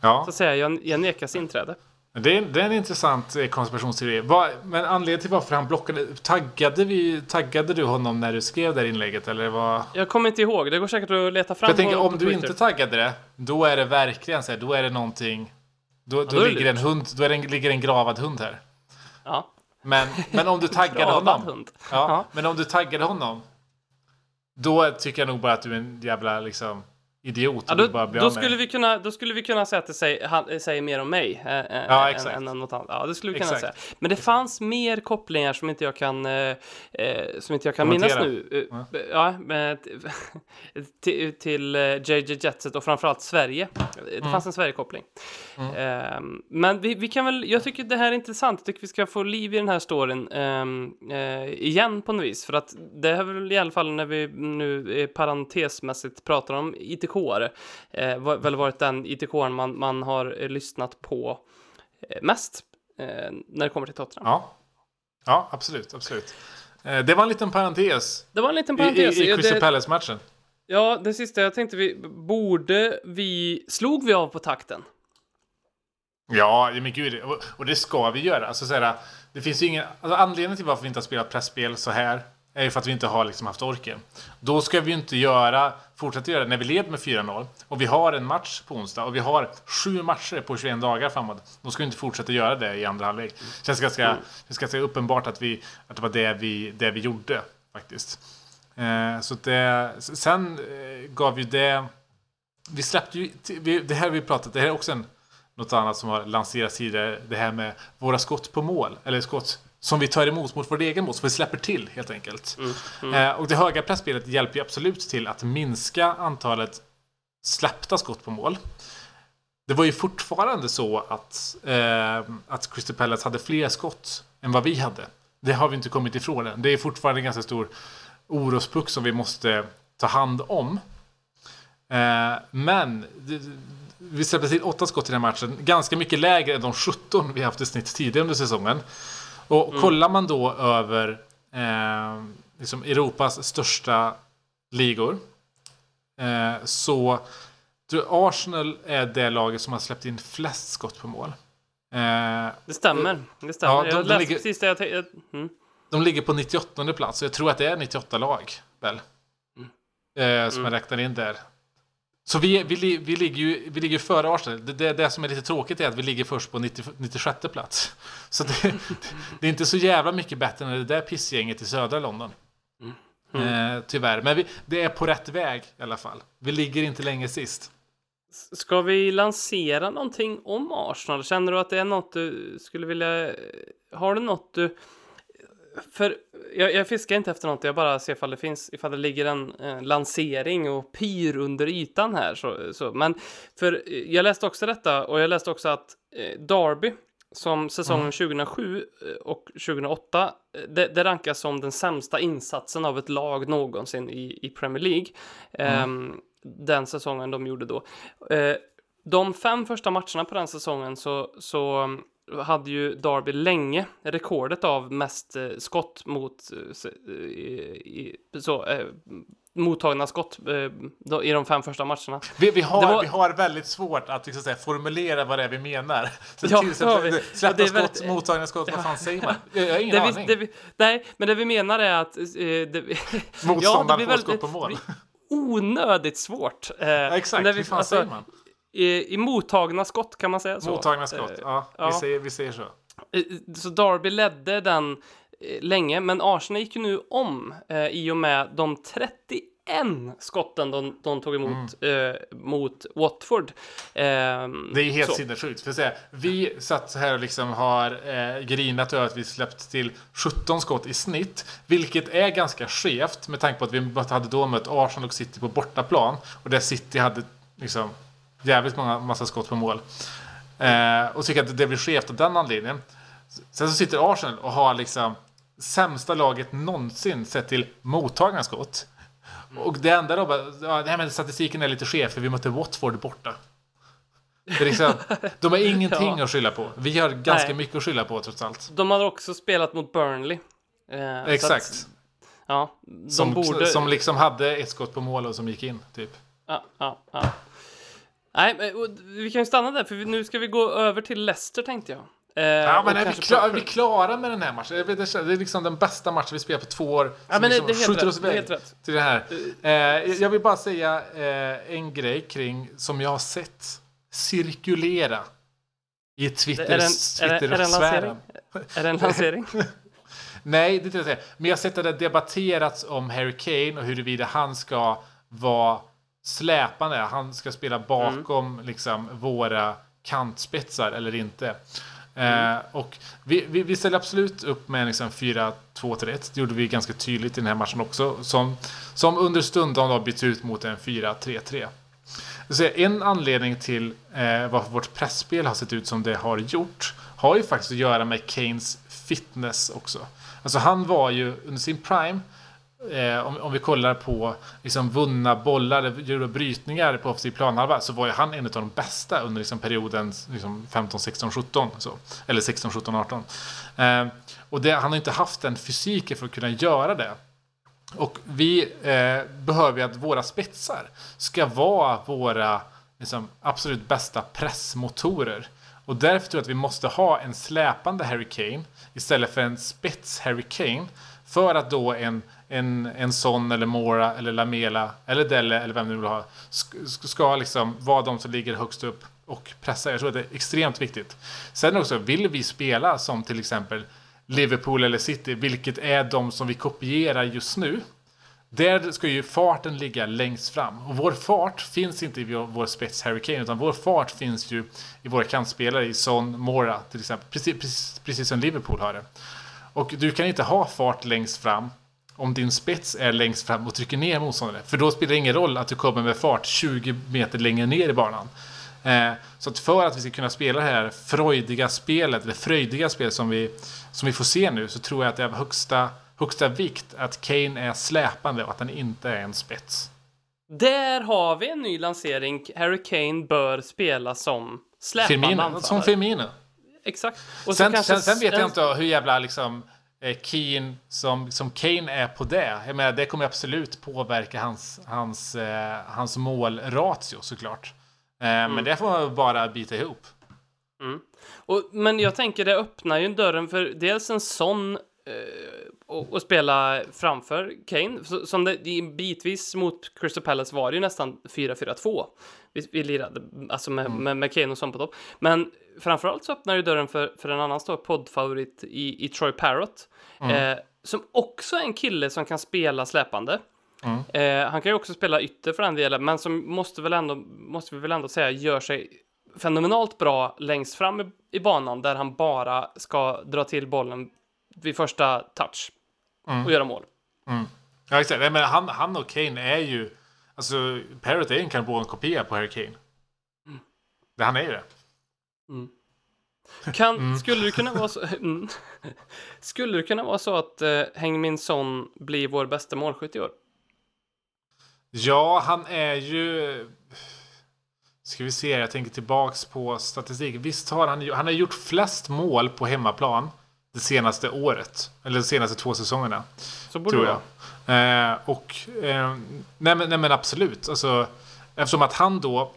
Ja, Så att säga, jag, jag nekas inträde. det är, det är en intressant eh, konspirationsteori. Men anledningen till varför han blockade... Taggade, vi, taggade du honom när du skrev det här inlägget? Eller vad? Jag kommer inte ihåg, det går säkert att leta fram jag tänker, om du inte taggade det, då är det verkligen så här, då är det någonting... Då, då, då är det ligger en hund, då är det en, ligger en gravad hund här. Ja. Men, men om du taggade honom... hund. Ja, Ja. men om du taggade honom, då tycker jag nog bara att du är en jävla liksom, idiot. Ja, då, bara då, skulle vi kunna, då skulle vi kunna säga att det säger, han, säger mer om mig äh, äh, Ja, än, exakt. än något annat. Ja, det skulle vi kunna Exakt. säga. Men det fanns mer kopplingar som inte jag kan, eh, eh, som inte jag kan minnas nu. Eh, Ja, men, till, till eh, JJ Jetset och framförallt Sverige. Det Mm. fanns en Sverige-koppling. Ehm, men vi, vi kan väl, jag tycker det här är intressant. Jag tycker vi ska få liv i den här storyn eh, igen på något vis. För att det har väl i alla fall när vi nu eh, parentesmässigt pratar om ITK-are, eh, var- väl varit den ITK man, man har eh, lyssnat på eh, mest eh, när det kommer till Tottenham. Ja. ja, absolut. absolut. Eh, Det var en liten parentes Det var en liten i, i, parentes. i Ja, Crystal Palace-matchen. ja, det sista jag tänkte vi, borde vi, slog vi av på takten? Ja, men gud. Och, och det ska vi göra. Alltså, så här, det finns ju ingen, alltså, anledningen till varför vi inte har spelat pressspel så här är ju för att vi inte har liksom haft orken. Då ska vi ju inte göra, fortsätta göra det när vi leder med 4-0 och vi har en match på onsdag och vi har sju matcher på 21 dagar framåt. Då ska vi inte fortsätta göra det i andra halvlek. Det känns ganska, det känns ganska uppenbart att, vi, att det var det vi, det vi gjorde faktiskt. Eh, så det, sen eh, gav ju det... Vi släppte ju... Vi, det här vi pratat, det här är också en, något annat som har lanserats tidigare. Det här med våra skott på mål. Eller skott som vi tar emot mot vårt egen mål, som vi släpper till helt enkelt. Eh, och det höga pressspelet hjälper ju absolut till att minska antalet släppta skott på mål. Det var ju fortfarande så att, eh, att Crystal Palace hade fler skott än vad vi hade. Det har vi inte kommit ifrån än. Det är fortfarande en ganska stor orospuck som vi måste ta hand om. Eh, men det, vi släppte till åtta skott i den här matchen. Ganska mycket lägre än de 17 vi haft i snitt tidigare under säsongen. Och kollar man då över eh, liksom Europas största ligor eh, så Arsenal är det laget som har släppt in flest skott på mål. Eh, Det stämmer. Det stämmer. Ja, de- jag de läste ligger- precis det jag tänkte. Mm. de ligger på 98 plats och jag tror att det är 98 lag väl? Eh, som jag räknar in där. Så vi, vi, vi, ligger ju vi ligger före Arsenal. Det, det, det som är lite tråkigt är att vi ligger först på 90, 96 plats. Så det, det är inte så jävla mycket bättre än det där pissgänget i södra London. Eh, tyvärr. Men vi, det är på rätt väg i alla fall. Vi ligger inte länge sist. Ska vi lansera någonting om Arsenal? Känner du att det är något du skulle vilja... Har du något du... För jag, jag fiskar inte efter något, jag bara ser ifall det finns, ifall det ligger en eh, lansering och pyr under ytan här. Så, så. Men för eh, jag läste också detta och jag läste också att eh, Derby som säsongen 2007 och 2008, eh, det, det rankas som den sämsta insatsen av ett lag någonsin i, i Premier League. Ehm, den säsongen de gjorde då. Eh, de fem första matcherna på den säsongen så, så mm, hade ju Derby länge rekordet av mest eh, skott mot eh, eh, i, så, eh, mottagna skott eh, i de fem första matcherna. Vi, vi, har, var- vi har väldigt svårt att liksom, säga, formulera vad det är vi menar. Så Ja, till det har vi. Ja, släppta är skott, väldigt- mottagna skott, vad fan säger man? Jag, har ingen Det aning. vi, det vi, nej, men det vi menar är att... Eh, det, Motståndaren blir får skott på mål. onödigt svårt. Eh, Ja, exakt, hur fan säger man? I, i mottagna skott kan man säga så. Mottagna skott. Eh, Ja, ja. Vi, säger, vi säger så. Eh, Så Derby ledde den eh, länge, men Arsenal gick ju nu om eh, i och med de 31 skotten de, de tog emot eh, mot Watford. Ehm, Det är helt sinnessjukt. För att säga, vi satt här och liksom har eh, grinat över att vi släppt till 17 skott i snitt. Vilket är ganska skevt med tanke på att vi hade då mött Arsenal och City på bortaplan. Och där City hade liksom jävligt många massa skott på mål. Eh, och tycker att det blir skevt av den anledningen. Sen så sitter Arsenal och har liksom sämsta laget någonsin sett till mottagna skott. Och det enda då bara, ja, nej men statistiken är lite skev för vi mötte Watford borta. Liksom, de har ingenting Ja. att skylla på. Vi har ganska Nej. mycket att skylla på trots allt. De hade också spelat mot Burnley. Eh, Exakt. Att, ja, Som, borde... som liksom hade ett skott på mål och som gick in, typ. Ja, ja, ja. Nej, vi kan ju stanna där, för nu ska vi gå över till Leicester tänkte jag. Eh, Ja, men är vi, klar, vi klara med den här matchen? Det är liksom den bästa matchen vi spelar på två år. Ja, men det, liksom det helt skjuter oss Det iväg till det här. Eh, jag vill bara säga eh, en grej kring som jag har sett cirkulera i Twitter, Är det en- är det- är det en Twitter-sfären. Är det en lansering? Nej, det är inte det. Men jag har sett att det debatterats om Harry Kane och huruvida han ska vara släpande. Han ska spela bakom liksom, våra kantspetsar eller inte. Eh, och vi, vi, vi ställer absolut upp med liksom 4-2-3-1. Det gjorde vi ganska tydligt i den här matchen också. Som, som under stundom har bytts ut mot en 4-3-3. Så en anledning till eh, varför vårt pressspel har sett ut som det har gjort har ju faktiskt att göra med Kanes fitness också. Alltså han var ju under sin prime, eh, om, om vi kollar på liksom vunna bollar, gjorda brytningar på offensiv planhalva, så var ju han en av de bästa under liksom perioden liksom 15, 16, 17. Så. Eller 16, 17, 18. Eh, och det, han har inte haft den fysiken för att kunna göra det. Och vi eh, behöver ju att våra spetsar ska vara våra liksom, absolut bästa pressmotorer. Och därför tror jag att vi måste ha en släpande Harry Kane istället för en spets Harry Kane. För att då en, en, en Son eller Mora eller Lamela eller Delle eller vem du vill ha ska, ska liksom vara de som ligger högst upp och pressa. Jag tror att det är extremt viktigt. Sen också, vill vi spela som till exempel Liverpool eller City, vilket är de som vi kopierar just nu. Där ska ju farten ligga längst fram. Och vår fart finns inte i vår, vår spets Harry Kane, utan vår fart finns ju i våra kantspelare, i Son, Mora till exempel. Precis, precis, precis som Liverpool har det. Och du kan inte ha fart längst fram om din spets är längst fram och trycker ner motståndare. För då spelar det ingen roll att du kommer med fart 20 meter längre ner i banan. Eh, så att för att vi ska kunna spela det här freudiga spelet, eller fröjdiga spel som vi, som vi får se nu, så tror jag att det är av högsta, högsta vikt att Kane är släpande och att han inte är en spets. Där har vi en ny lansering. Harry Kane bör spela som släpande Firmino, anfallare. som Firmino. Exakt. Och Sen, sen, sen vet jag inte hur jävla liksom, keen som, som Kane är på det. Jag menar, det kommer absolut påverka hans, hans, eh, hans målratio såklart. Eh, Mm. Men det får man bara bita ihop. Och, men jag tänker det öppnar ju dörren för dels en sån eh, och, och spela framför Kane. Så, som det bitvis mot Crystal Palace var det ju nästan 4-4-2. Vi, vi lirade alltså med, med, med Kane och sånt på topp. Men framförallt så öppnar ju dörren för, för en annan stor poddfavorit i, i Troy Parrott. Eh, som också är en kille som kan spela släpande. Eh, han kan ju också spela ytter för den delen, men som måste, väl ändå, måste vi väl ändå säga gör sig fenomenalt bra längst fram i, i banan där han bara ska dra till bollen vid första touch och göra mål. Ja, exakt. Nej, men han, han och Kane är ju... Alltså, Parrot är en karbonkopia på Harry Kane. Det, han är ju det. Kan, Skulle det kunna vara så... Mm. skulle det kunna vara så att uh, Hengmin Son blir vår bästa målskytt i år? Ja, han är ju... Ska vi se, jag tänker tillbaks på statistik. Visst har han, han har gjort flest mål på hemmaplan det senaste året. Eller de senaste två säsongerna. Så borde tror det jag. vara. Eh, och, eh, nej, men, nej men absolut. Alltså, eftersom att han då,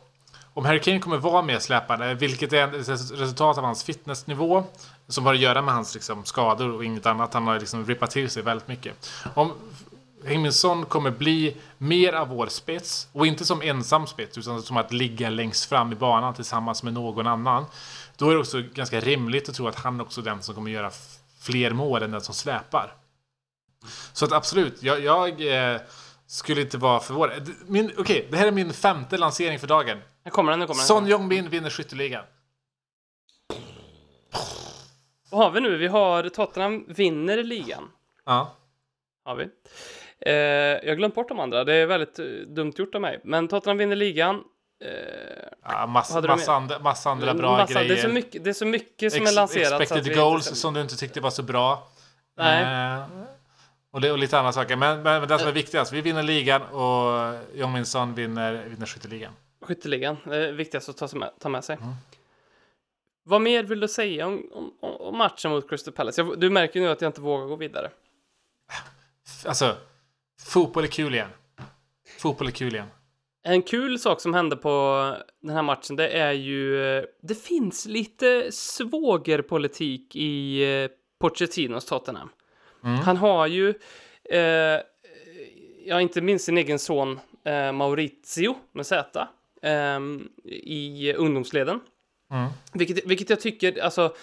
om Harry Kane kommer vara mer släpande, vilket är ett resultat av hans fitnessnivå, som har att göra med hans liksom, skador och inget annat. Han har liksom rippat till sig väldigt mycket. Om Heung-Min Son kommer bli mer av vår spets. Och inte som ensam spets, utan som att ligga längst fram i banan tillsammans med någon annan. Då är det också ganska rimligt att tro att han också är den som kommer göra fler mål än den som släpar. Så att absolut, jag, jag eh, skulle inte vara förvånad. Okej, det här är min femte lansering för dagen. Nu kommer den, nu kommer den. Son Jong-Min vinner skytteligan. Vad har vi nu? Vi har Tottenham vinner ligan. Ja. Har vi. Eh, jag har glömt bort de andra. Det är väldigt eh, dumt gjort av mig. Men Tottenham vinner ligan. Eh, du massa, med- andra, massa andra bra massa- grejer. Det är, så mycket, det är så mycket som Ex- är lanserat. Expected goals inte- som du inte tyckte var så bra. Nej. Eh, och, och lite andra saker. Men, men, men det som är viktigast, vi vinner ligan och Jong Min Son vinner, vinner skytteligan. Skytteligan, det är viktigast att ta, med, ta med sig. Mm. Vad mer vill du säga om, om, om matchen mot Crystal Palace? Jag, du märker nu att jag inte vågar gå vidare. Alltså, fotboll är kul igen. Fotboll är kul igen. En kul sak som hände på den här matchen, det är ju... Det finns lite svågerpolitik i eh, Pochettinos Tottenham. Han har ju, eh, ja inte minst sin egen son eh, Maurizio med Z eh, i ungdomsleden. Mm. Vilket, vilket jag tycker, alltså,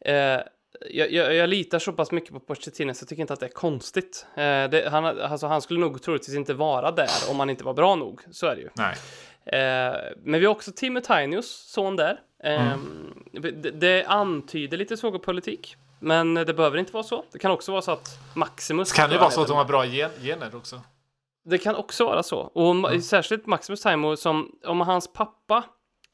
eh, jag, jag, jag litar så pass mycket på Pochettino så jag tycker inte att det är konstigt. Eh, det, han, alltså, han skulle nog troligtvis inte vara där om han inte var bra nog, så är det ju. Nej. Eh, men vi har också Timo Tainius son där. Eh, det, det antyder lite svågerpolitik. Men det behöver inte vara så. Det kan också vara så att Maximus... Kan det vara så att de har bra gen- gener också. Det kan också vara så. Och ma- särskilt Maximus Taimo som, om hans pappa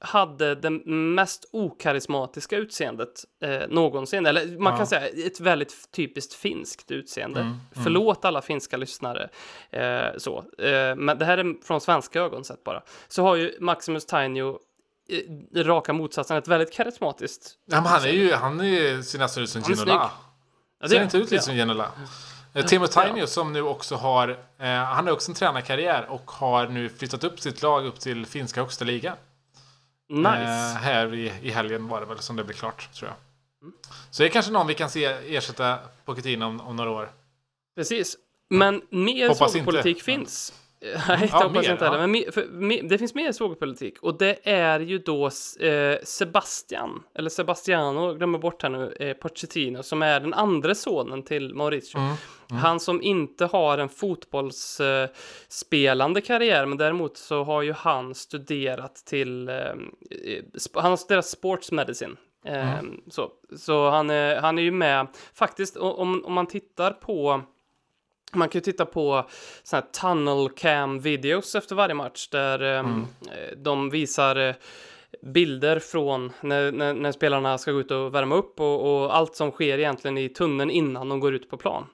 hade det mest okarismatiska utseendet eh, någonsin. Eller man Ja. kan säga ett väldigt typiskt finskt utseende. Förlåt alla finska lyssnare. Eh, så. Eh, men det här är från svenska ögon sett bara. Så har ju Maximus Tainio eh, raka motsatsen, ett väldigt karismatiskt. Ja, men han är ju han är ser nästan ut som Ginola. Ja, Ser inte ut lite ja. som Ginola. Timo Tainio som nu också har, eh, han har också en tränarkarriär och har nu flyttat upp sitt lag upp till finska högsta ligan. Nice. Eh, här i, i helgen var det väl som det blev klart, tror jag. Så det är kanske någon vi kan se ersätta Pochettino om, om några år. Precis. Men mer Hoppas svågerpolitik inte. finns. Nej, det Ja, hoppas mer, jag inte heller. ja. Men för, det finns mer svågerpolitik. Och det är ju då eh, Sebastian, eller Sebastiano, glömmer bort här nu, eh, Pochettino, som är den andra sonen till Mauricio. Mm, Han som inte har en fotbollsspelande eh, spelande karriär, men däremot så har ju han studerat till, eh, han har studerat sports medicine. Mm. så, så han, är, han är ju med, faktiskt om, om man tittar på man kan ju titta på såna här tunnel cam videos efter varje match där eh, de visar eh, bilder från när, när, när spelarna ska gå ut och värma upp och, och allt som sker egentligen i tunneln innan de går ut på plan.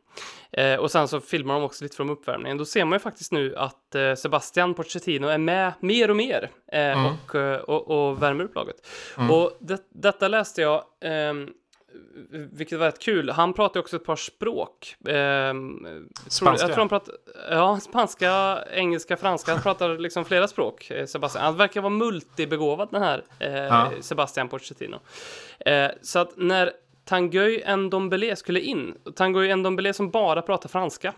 Eh, och sen så filmar de också lite från uppvärmningen. Då ser man ju faktiskt nu att eh, Sebastian Pochettino är med mer och mer eh, och, eh, och, och värmer upp laget. Och det, detta läste jag ehm, vilket var rätt kul. Han pratar ju också ett par språk. Tror- Spanska? Jag tror han pratar, ja, spanska, engelska, franska. Han pratar liksom flera språk, eh, Sebastian. Han verkar vara multibegåvad den här eh, Ja. Sebastian Pochettino. Eh, så att när Tanguy Ndombele skulle in, Tanguy Ndombele som bara pratar franska,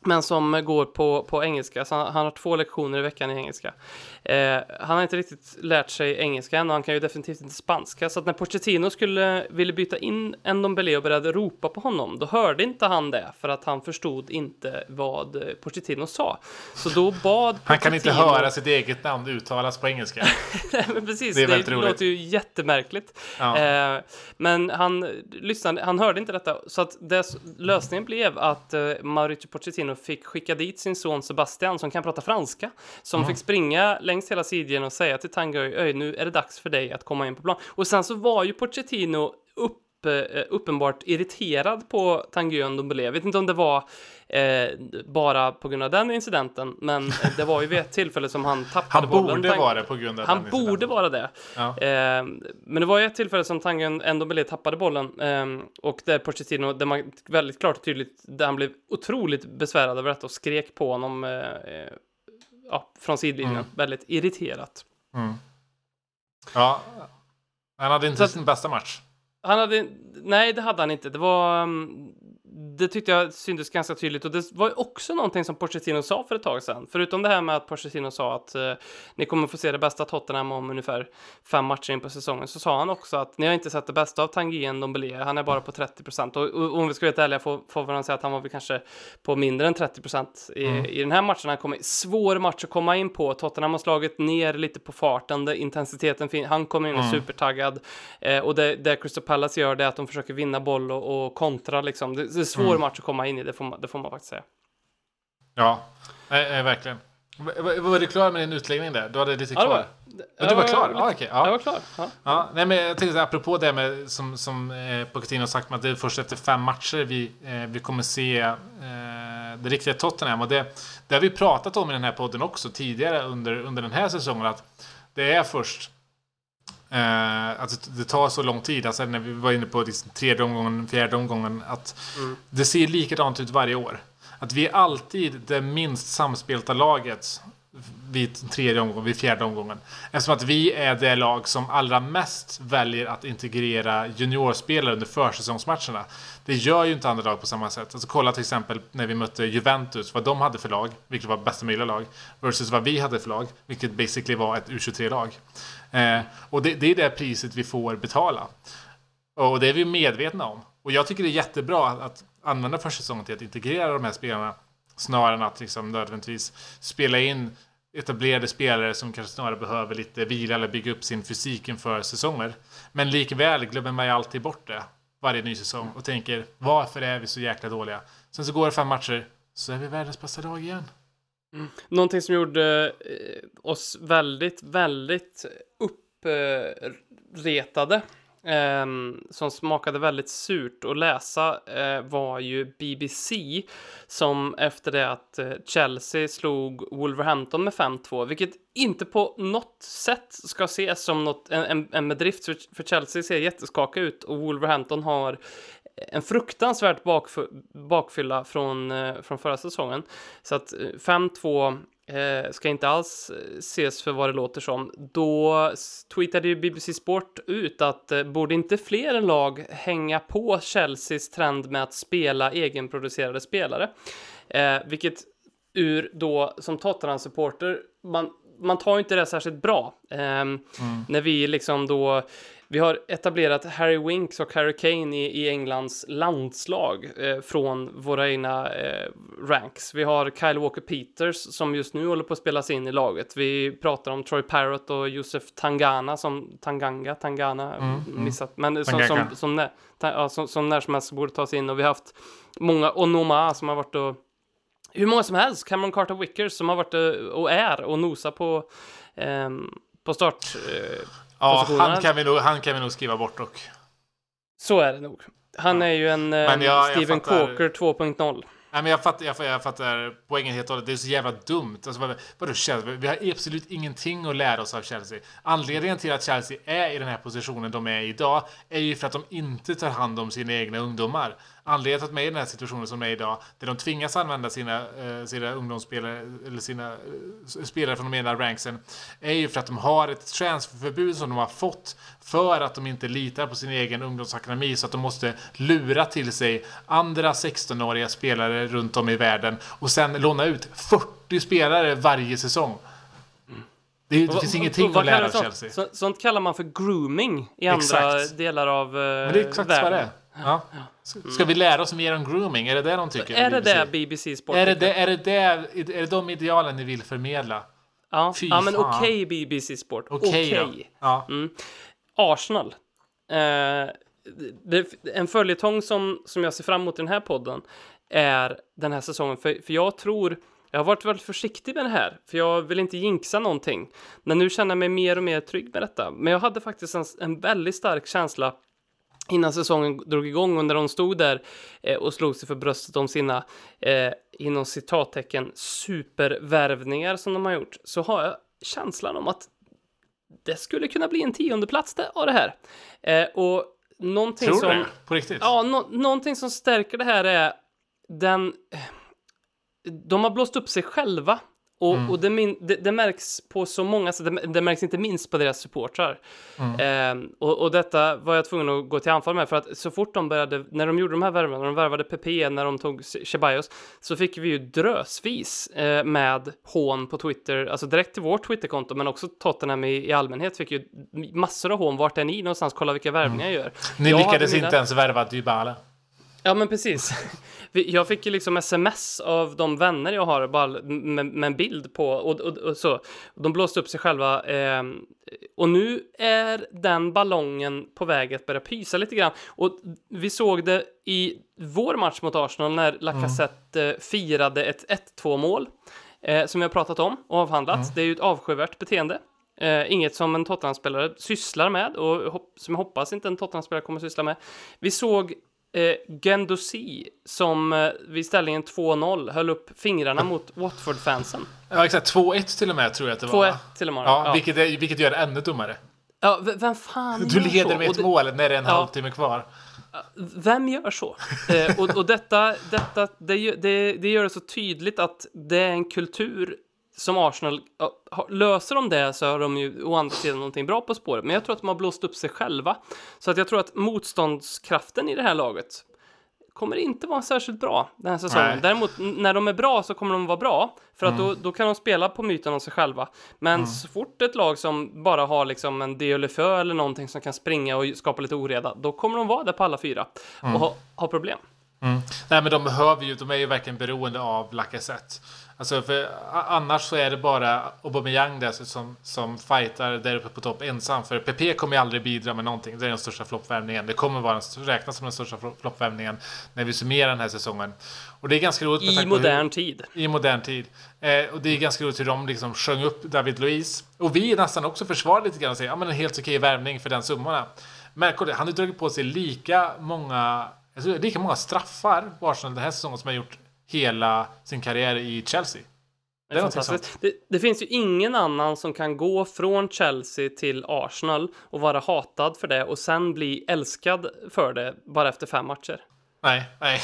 men som går på, på engelska, så han, han har två lektioner i veckan i engelska. Eh, han har inte riktigt lärt sig engelska än och han kan ju definitivt inte spanska, så att när Pochettino skulle ville byta in Ndombele och började ropa på honom, då hörde inte han det, för att han förstod inte vad Pochettino sa. Så då bad Han kan inte höra sitt eget namn uttalas på engelska. Nej, men precis, Det är det, väldigt roligt. låter ju jättemärkligt. Ja. Eh, men han lyssnade, han hörde inte detta, så att dess, lösningen blev att eh, Mauricio Pochettino fick skicka dit sin son Sebastian som kan prata franska, som fick springa längs hela sidjan och säga till Tanguy, "Öj, nu är det dags för dig att komma in på plan. Och sen så var ju Pochettino upp, uppenbart irriterad på Tanguy Ndombele. Jag vet inte om det var eh, bara på grund av den incidenten, men eh, det var ju vid ett tillfälle som han tappade Han bollen. borde Tang- vara det på grund av han den incidenten. borde vara det. Ja. Eh, men det var ju ett tillfälle som Tangen ändå blev tappade bollen eh, och där Pochettino, där man väldigt klart och tydligt, där han blev otroligt besvärad över detta och skrek på honom eh, eh, ja, från sidlinjen, Mm. väldigt irriterat. Ja. Han hade inte Så sin bästa match. Han hade, nej det hade han inte, det var, mm, det tyckte jag syntes ganska tydligt och det var också någonting som Pochettino sa för ett tag sedan. Förutom det här med att Pochettino sa att eh, ni kommer få se det bästa Tottenham om ungefär fem matcher in på säsongen så sa han också att ni har inte sett det bästa av Tanguy Ndombele. Han är bara på 30 procent och, och, om vi ska vara helt ärliga får, får man säga att han var väl kanske på mindre än 30 procent i, mm. i den här matchen. Han kommer svår match att komma in på. Tottenham har slagit ner lite på farten, det, intensiteten fin Han kommer in och mm. supertaggad eh, och det, det Crystal Palace gör det är att de försöker vinna boll och, och kontra liksom. Det, det är svår mm. match att komma in i, det får man, det får man faktiskt säga. Ja, äh, äh, verkligen. Var du klar med din utläggning där? Du hade lite kvar? Ja, var, ja, du var klar? Okay, ja. Jag var klar. Ja. ja. nej, men jag tänkte apropå det med, som, som eh, Pochettino har sagt, att det är först efter fem matcher vi, eh, vi kommer se eh, det riktiga Tottenham. Och det, det har vi pratat om i den här podden också tidigare under, under den här säsongen. Att det är först Eh, att det tar så lång tid. Alltså när vi var inne på liksom tredje omgången, fjärde omgången. Att mm. det ser likadant ut varje år. Att vi är alltid det minst samspelta laget vid tredje omgången, vid fjärde omgången. Eftersom att vi är det lag som allra mest väljer att integrera juniorspelare under försäsongsmatcherna. Det gör ju inte andra lag på samma sätt. Alltså kolla till exempel när vi mötte Juventus, vad de hade för lag, vilket var bästa möjliga lag, versus vad vi hade för lag, vilket basically var ett U23-lag. Eh, och det, det, är det priset vi får betala. Och det är vi medvetna om. Och jag tycker det är jättebra att, att använda försäsongen till att integrera de här spelarna snarare än att liksom nödvändigtvis spela in etablerade spelare som kanske snarare behöver lite vila eller bygga upp sin fysik inför säsonger. Men likväl glömmer man ju alltid bort det varje ny säsong och tänker varför är vi så jäkla dåliga? Sen så går det fem matcher så är vi världens bästa lag igen. Mm. Någonting som gjorde eh, oss väldigt, väldigt uppretade eh, som smakade väldigt surt att läsa eh, var ju BBC som efter det att eh, Chelsea slog Wolverhampton med 5-2, vilket inte på något sätt ska ses som något, en, en, bedrift, för, för Chelsea ser jätteskaka ut och Wolverhampton har en fruktansvärt bakfylla från, eh, från förra säsongen. Så att eh, 5-2 eh, ska inte alls eh, ses för vad det låter som. Då tweetade ju BBC Sport ut att eh, borde inte fler lag hänga på Chelseas trend med att spela egenproducerade spelare? Eh, vilket ur då som Tottenham-supporter, man, man tar inte det särskilt bra. Eh, mm. När vi liksom då vi har etablerat Harry Winks och Harry Kane i, i Englands landslag eh, från våra egna eh, ranks. Vi har Kyle Walker-Peters som just nu håller på att spelas in i laget. Vi pratar om Troy Parrott och Josef Tangana som Tanganga, Tangana, mm, mm. missat, men som, som, som, när, ja, som, som när som helst borde tas in och vi har haft många Onoma som har varit och hur många som helst, Cameron Carter Wickers som har varit och är och nosar på eh, på start. Eh, Ja, han kan, vi nog, han kan vi nog skriva bort dock. Så är det nog. Han är ju en eh, jag, Steven fattar... Corker 2.0. Nej, men jag fattar, jag, jag fattar poängen helt och hållet. Det är så jävla dumt. Alltså, vad, vadå Chelsea? Vi har absolut ingenting att lära oss av Chelsea. Anledningen till att Chelsea är i den här positionen de är i idag är ju för att de inte tar hand om sina egna ungdomar. Anledningen till att de är i den här situationen som är idag, där de tvingas använda sina, eh, sina ungdomsspelare, eller sina eh, spelare från de ena ranksen, är ju för att de har ett transferförbud som de har fått för att de inte litar på sin egen ungdomsakademi så att de måste lura till sig andra 16-åriga spelare runt om i världen och sen låna ut 40 spelare varje säsong. Det, det finns ingenting att lära av Chelsea. Så, sånt kallar man för grooming i andra exakt. delar av uh, Men det är exakt världen. vad det är. Ja. Ska vi lära oss mer om grooming? Är det det de tycker? Är det det BBC Sport är det, det, är, det det, är det de idealen ni vill förmedla? Ja, ja men okej okay, BBC Sport. Okej. Okay, okay. ja. mm. Arsenal. Eh, en följetong som, som jag ser fram emot i den här podden är den här säsongen. För, för jag tror, jag har varit väldigt försiktig med det här, för jag vill inte jinxa någonting. Men nu känner jag mig mer och mer trygg med detta. Men jag hade faktiskt en, en väldigt stark känsla innan säsongen drog igång och när de stod där eh, och slog sig för bröstet om sina, eh, inom citattecken, supervärvningar som de har gjort, så har jag känslan om att det skulle kunna bli en tionde plats av det här. Eh, och någonting Tror som... det? På riktigt? Ja, no någonting som stärker det här är den... De har blåst upp sig själva Och, och det, min, det, det märks på så många sätt, det, det märks inte minst på deras supportrar. Ehm, och, och detta var jag tvungen att gå till anfall med, för att så fort de började, när de gjorde de här värvningarna, när de värvade PP, när de tog Ceballos, så fick vi ju drösvis eh, med hån på Twitter, alltså direkt till vårt Twitterkonto, men också Tottenham i, i allmänhet fick ju massor av hån. Vart är ni någonstans? Kolla vilka värvningar jag gör. Ni Jag lyckades mina- inte ens värva Dybala. Ja, men precis. Jag fick ju liksom sms av de vänner jag har bara med, med en bild på och, och, och så. De blåste upp sig själva. Eh, och nu är den ballongen på väg att börja pysa lite grann. Och vi såg det i vår match mot Arsenal när Lacazette eh, firade ett 1-2 mål. Eh, som vi har pratat om och avhandlat. Det är ju ett avskyvärt beteende. Eh, inget som en Tottenham-spelare sysslar med och som jag hoppas inte en Tottenham-spelare kommer syssla med. Vi såg eh, Gendouzi som eh, vid ställningen 2-0 höll upp fingrarna mot Watford-fansen. Ja, exakt. 2-1 till och med tror jag att det var. 2-1 va? till och med. Ja, Ja. Vilket, är, vilket gör det ännu dummare. Ja, vem fan Du leder så? med ett det- mål när det är en Ja. halvtimme kvar. Vem gör så? Eh, och, och detta, detta det, det, det gör det så tydligt att det är en kultur som Arsenal, löser de det så har de ju å andra sidan någonting bra på spåret. Men jag tror att de har blåst upp sig själva. Så att jag tror att motståndskraften i det här laget kommer inte vara särskilt bra den här säsongen. Nej. Däremot när de är bra så kommer de vara bra. För att då, då kan de spela på myten om sig själva. Men så fort ett lag som bara har liksom en DLFÖ eller någonting som kan springa och skapa lite oreda, då kommer de vara där på alla fyra och ha, ha problem. Nej, men de behöver ju, de är ju verkligen beroende av Lacazette. Alltså, för annars så är det bara Aubameyang där som, som fightar där uppe på topp ensam. För PP kommer ju aldrig bidra med någonting. Det är den största floppvärvningen. Det kommer vara den, räknas som den största flo- floppvärvningen när vi summerar den här säsongen. Och det är ganska roligt I på hur- modern tid. i modern tid. Eh, och det är ganska roligt hur de liksom sjöng upp David Luiz. Och vi nästan också försvarade lite grann och säger ja men en helt okej värvning för den summorna. Men kolla, han har dragit på sig lika många, tror, lika många straffar på Arsenal den här säsongen som har gjort hela sin karriär i Chelsea. Det, är fantastiskt. Det, det finns ju ingen annan som kan gå från Chelsea till Arsenal och vara hatad för det och sen bli älskad för det bara efter fem matcher. Nej, nej.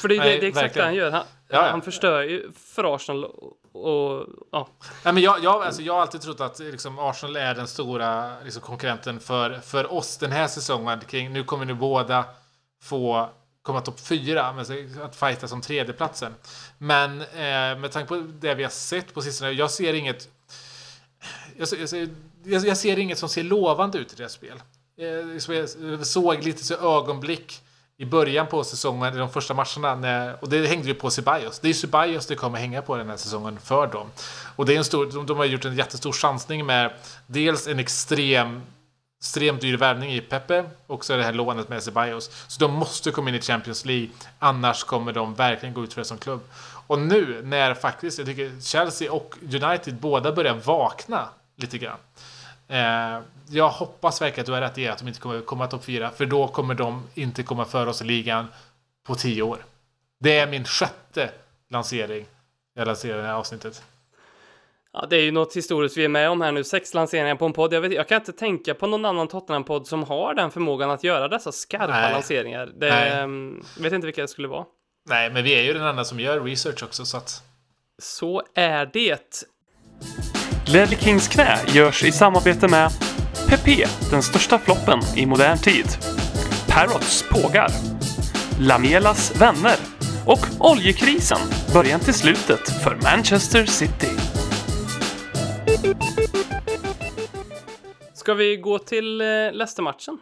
För det, är- Nej, det, det är exakt verkligen. det han gör. Han, Ja, ja. han förstör ju för Arsenal och, ja. Nej, men jag, jag, alltså, jag har alltid trott att liksom, Arsenal är den stora liksom, konkurrenten för, för oss den här säsongen. Kring, nu kommer nu båda få komma topp fyra, men att fighta som tredjeplatsen. Men eh, med tanke på det vi har sett på sistone, jag ser inget... Jag, ser- jag, ser- jag, ser inget som ser lovande ut i deras spel. Eh, jag såg lite så ögonblick i början på säsongen, i de första matcherna, när, och det hängde ju på Ceballos. Det är ju Ceballos det kommer hänga på den här säsongen för dem. Och det är en stor, de, de har gjort en jättestor chansning med dels en extrem extremt dyr värvning i Pepe och så är det här lånet med Ceballos. Så de måste komma in i Champions League, annars kommer de verkligen gå ut för det som klubb. Och nu när faktiskt, jag tycker Chelsea och United båda börjar vakna lite grann. Eh, jag hoppas verkligen att du har rätt i att de inte kommer komma topp fyra, för då kommer de inte komma före oss i ligan på tio år. Det är min sjätte lansering. Jag lanserar det här avsnittet ja, det är ju något historiskt vi är med om här nu. Sex lanseringar på en podd. Jag, vet, jag kan inte tänka på någon annan Tottenham-podd som har den förmågan att göra dessa skarpa Nej. lanseringar. Det, Nej. ehm, vet inte vilka det skulle vara. Nej, men vi är ju den enda som gör research också, så att... Så är det. Ledley Kings knä görs i samarbete med PP, den största floppen i modern tid. Parrots pågar. Lamielas vänner. Och oljekrisen, början till slutet för Manchester City. Ska vi gå till eh, Leicester-matchen?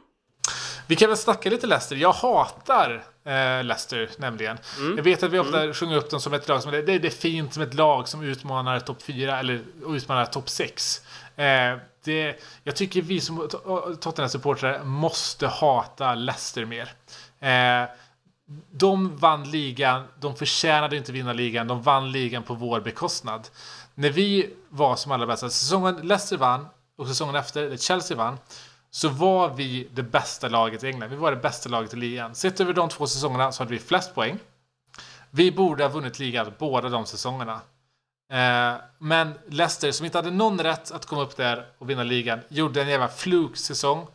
Vi kan väl snacka lite Leicester. Jag hatar eh, Leicester nämligen. Jag vet att vi ofta sjunger upp dem som ett lag som det, det är fint som ett lag som utmanar topp 4 eller utmanar topp 6. Eh, det, jag tycker vi som to- Tottenham-supportrar måste hata Leicester mer. Eh, de vann ligan, de förtjänade inte vinna ligan, de vann ligan på vår bekostnad. När vi var som allra bästa, säsongen Leicester vann och säsongen efter, där Chelsea vann, så var vi det bästa laget i England. Vi var det bästa laget i ligan. Sett över de två säsongerna så hade vi flest poäng. Vi borde ha vunnit ligan båda de säsongerna. Eh, men Leicester, som inte hade någon rätt att komma upp där och vinna ligan, gjorde en jävla flugsäsong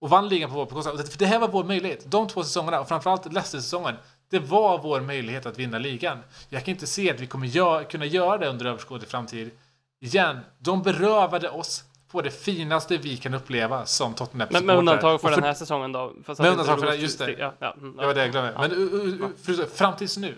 och vann ligan på vår bekostnad. Det- För det här var vår möjlighet. De två säsongerna, och framförallt Leicester-säsongen, Det var vår möjlighet att vinna ligan. Jag kan inte se att vi kommer gö kunna göra det under överskådlig framtid igen. De berövade oss på det finaste vi kan uppleva som tottenham Men med undantag för den här säsongen då? Fast Med att undantag för det, just det. Ja, ja, mm, Det var det jag glömde. Men uh, uh, uh, fram tills nu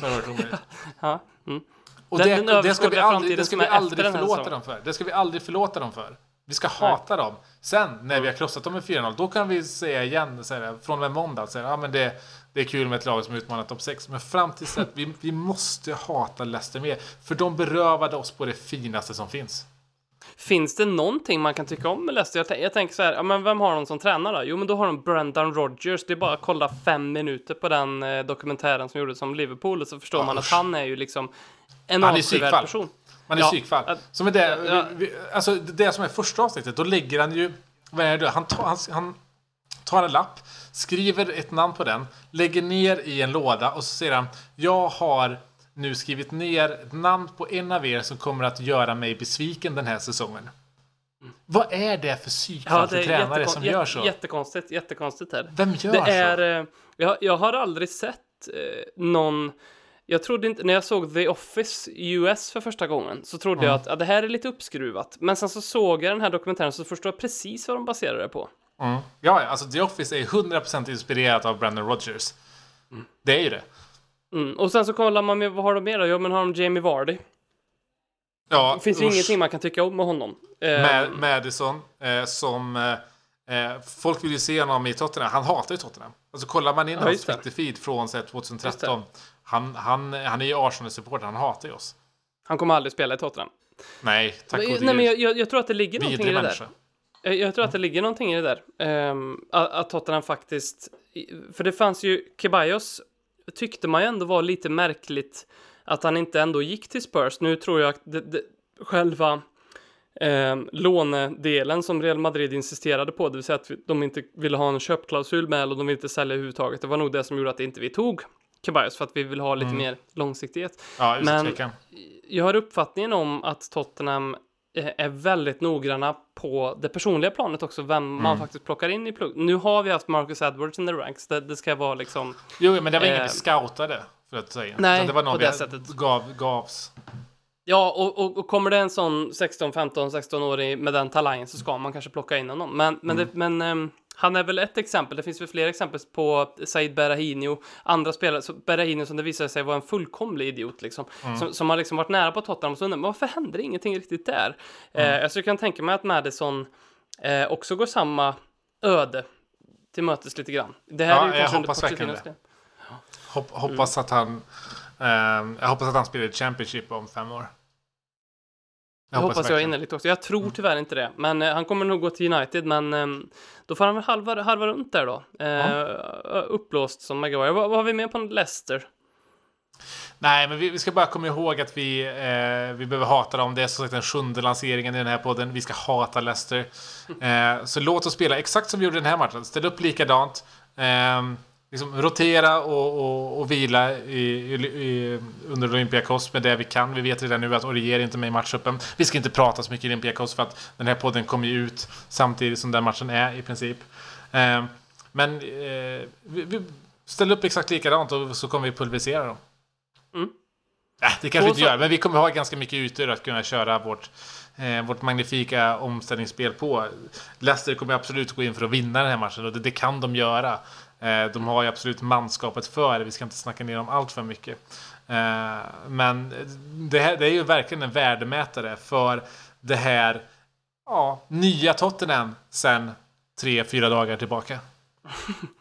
så har det varit omöjligt. ja, mm. Och Den- det, den det ska vi aldrig, det ska vi aldrig den förlåta dem för. Det ska vi aldrig förlåta dem för. Vi ska hata dem. Sen när vi har krossat dem med 4-0, då kan vi säga igen, här, från och med måndag, här, ja, men det, det är kul med ett lag som utmanar topp 6. Men fram till dess, vi, vi måste hata Leicester mer. För de berövade oss på det finaste som finns. Finns det någonting man kan tycka om med Leicester? Jag, jag tänker så här, ja, men vem har de som tränare då? Jo, men då har de Brendan Rodgers. Det är bara att kolla fem minuter på den eh, dokumentären som gjordes om Liverpool så förstår Ja, man att han är ju liksom en Han är avskyvärd person. Man är Ja, psykfall. Som är det, ja. vi, alltså det som är första avsnittet, då lägger han ju... Vad är det? Han tar, han, han tar en lapp, skriver ett namn på den, lägger ner i en låda och så säger han Jag har nu skrivit ner ett namn på en av er som kommer att göra mig besviken den här säsongen. Vad är det för Ja, psykfall till tränare som gör så? jätte- Jättekonstigt, jättekonstigt är det. Vem gör Det så? är, eh, jag, jag har aldrig sett eh, någon, jag trodde inte, när jag såg The Office US för första gången så trodde jag att ja, det här är lite uppskruvat. Men sen så såg jag den här dokumentären så förstår jag precis vad de baserar det på. Mm. Ja, alltså The Office är 100% inspirerat av Brandon Rogers. Det är ju det. Mm. Och sen så kollar man med, vad har de mer då? Jo, men har de Jamie Vardy. Ja, Det finns ju usch. ingenting man kan tycka om med honom. Eh, med Madison eh, som eh, eh, folk vill ju se honom i Tottenham. Han hatar ju Tottenham. Alltså kollar man in Ja, hans. Twitter-feed från här, Just 2013. Han, han, han är ju Arsenal-supporter, han hatar ju oss. Han kommer aldrig spela i Tottenham. Nej, tack gode nej, men jag, jag, jag tror att det ligger någonting i det där. människa. Jag, jag tror att det ligger någonting i det där. Ehm, att, att Tottenham faktiskt... För det fanns ju... Ceballos tyckte man ju ändå var lite märkligt att han inte ändå gick till Spurs. Nu tror jag att det, det, själva ehm, lånedelen som Real Madrid insisterade på, det vill säga att de inte ville ha en köpklausul med och de ville inte sälja överhuvudtaget. Det var nog det som gjorde att inte vi tog Ceballos för att vi vill ha lite mer långsiktighet. Ja, Men-. Jag har uppfattningen om att Tottenham eh, är väldigt noggranna på det personliga planet också, vem man Mm. faktiskt plockar in i plugg. Nu har vi haft Marcus Edwards in the ranks, det, det ska vara liksom... Jo, men det var ingen Eh, vi scoutade, för att säga. nej, Utan det var någon på vi det sättet. Gav, gavs. Ja, och, och, och kommer det en sån 16, 15, 16-årig med den talangen så ska man kanske plocka in honom. Men, men, Mm. det, men ehm, han är väl ett exempel, det finns väl fler exempel på Said Berahino, andra spelare, så Berahino som det visade sig vara en fullkomlig idiot liksom, Mm. som, som har liksom varit nära på Tottenham och så undrar man, varför händer ingenting riktigt där? Mm. Eh, alltså jag kan tänka mig att Madison eh, också går samma öde till mötes lite grann. Det här Ja, är ju jag hoppas verkligen det. Hopp, hoppas att han... ehm, jag hoppas att han spelar i Championship om fem år. Det hoppas jag innerligt också. Jag tror tyvärr inte det. Men eh, han kommer nog gå till United, men eh, då får han väl halva, halva runt där då. Eh, Uppblåst som Maguire. Vad, vad har vi med på Leicester? Nej, men vi, vi ska bara komma ihåg att vi, eh, vi behöver hata dem. Det är som sagt den sjunde lanseringen i den här podden. Vi ska hata Leicester. Eh, så låt oss spela exakt som vi gjorde den här matchen. Ställ upp likadant. Eh, liksom rotera och, och, och vila i, i, under Olympiakos med det vi kan. Vi vet redan nu att Orier inte är med i matchuppen. Vi ska inte prata så mycket Olympiakos för att den här podden kommer ju ut samtidigt som den matchen är i princip. Eh, men eh, vi, vi ställer upp exakt likadant och så kommer vi pulverisera dem. Äh, det kanske vi inte gör, men vi kommer ha ganska mycket ytor att kunna köra vårt, eh, vårt magnifika omställningsspel på. Leicester kommer absolut gå in för att vinna den här matchen och det, det kan de göra. Eh, de har ju absolut manskapet för det, vi ska inte snacka ner dem allt för mycket. Eh, men det, här, det är ju verkligen en värdemätare för det här ja, nya Tottenham sen tre, fyra dagar tillbaka.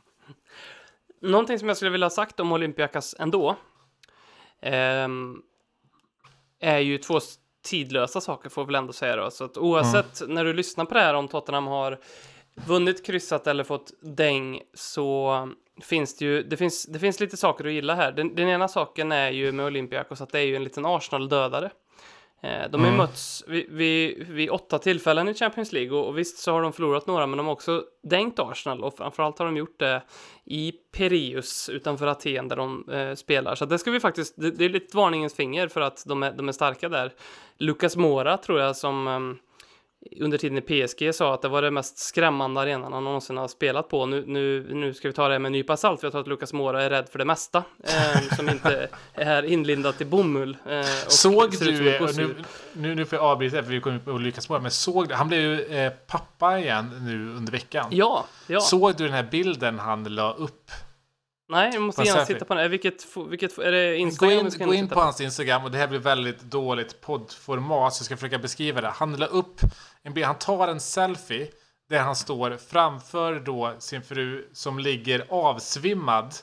Någonting som jag skulle vilja ha sagt om Olympiakas ändå. ehm, är ju två tidlösa saker får vi väl ändå säga då. Så att oavsett när du lyssnar på det här om Tottenham har vunnit, kryssat eller fått däng så finns det ju, det finns, det finns lite saker att gilla här. Den, den ena saken är ju med Olympiakos att det är ju en liten Arsenal-dödare. Eh, De har ju mötts vid, vid, vid åtta tillfällen i Champions League och, och visst så har de förlorat några men de har också dängt Arsenal och framförallt har de gjort det i Pireus utanför Aten där de eh, spelar. Så det ska vi faktiskt, det, det är lite varningens finger för att de är, de är starka där. Lucas Mora tror jag som ehm, under tiden i PSG sa att det var det mest skrämmande arenan han någonsin har spelat på. Nu, nu, nu ska vi ta det med en nypa salt, för jag tror att Lucas Mora är rädd för det mesta eh, som inte är inlindat i bomull. Eh, såg du, nu, nu, nu får jag avbryta för vi kommer på Lucas Mora, men såg du, han blev ju eh, pappa igen nu under veckan. Ja, ja. Såg du den här bilden han la upp Nej, jag måste gärna titta på den. Vilket, vilket, är det Instagram? Gå in, gå in på, på hans Instagram och det här blir väldigt dåligt poddformat så jag ska försöka beskriva det. Han la upp en bild, han tar en selfie där han står framför då sin fru som ligger avsvimmad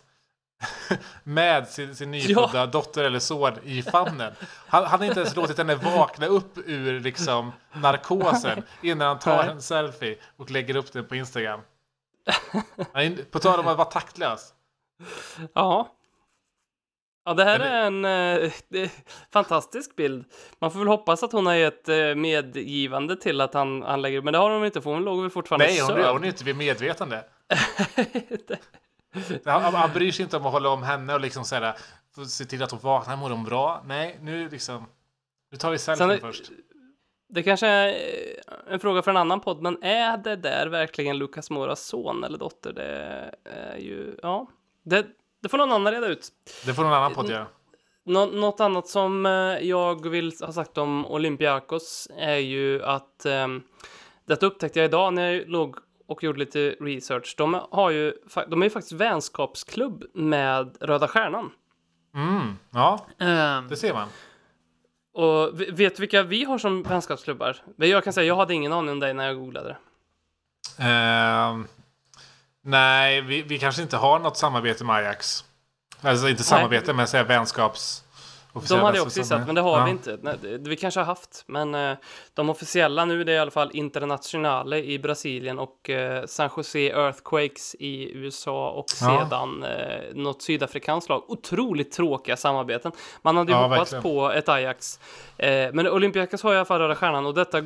med sin, sin nyfödda ja. dotter eller son i famnen. Han hade inte ens låtit henne vakna upp ur liksom narkosen innan han tar en selfie och lägger upp den på Instagram. På tal om att vara taktlös. Ja. Ja, det här är en eh, fantastisk bild. Man får väl hoppas att hon har gett eh, medgivande till att han, han lägger men det har hon inte för hon låg väl fortfarande Nej, hon, hon är inte vid medvetande. han, han bryr sig inte om att hålla om henne och liksom såhär, se till att hon vaknar, mår hon bra? Nej, nu liksom, nu tar vi selfien först. Det kanske är eh, en fråga för en annan podd, men är det där verkligen Lukas Moras son eller dotter? Det är ju, ja. Det, det får någon annan reda ut. Det får någon annan podd göra. Nå något annat som eh, jag vill ha sagt om Olympiakos är ju att um, detta upptäckte jag idag när jag låg och gjorde lite research. De, har ju, de är ju faktiskt vänskapsklubb med Röda Stjärnan. Mm, ja, um, det ser man. Och vet du vilka vi har som vänskapsklubbar? Jag kan säga, jag hade ingen aning om dig när jag googlade det. Uh, Nej, vi, vi kanske inte har något samarbete med Ajax. Alltså inte samarbete, Nej. men säga vänskaps... De hade jag också gissat, men det har ja. vi inte. Nej, vi kanske har haft, men eh, de officiella nu det är i alla fall Internationale i Brasilien och eh, San Jose Earthquakes i USA och ja. sedan eh, något sydafrikanskt lag. Otroligt tråkiga samarbeten. Man hade ju ja, hoppats verkligen. på ett Ajax. Eh, men Olympiakos har i alla fall Röda Stjärnan och detta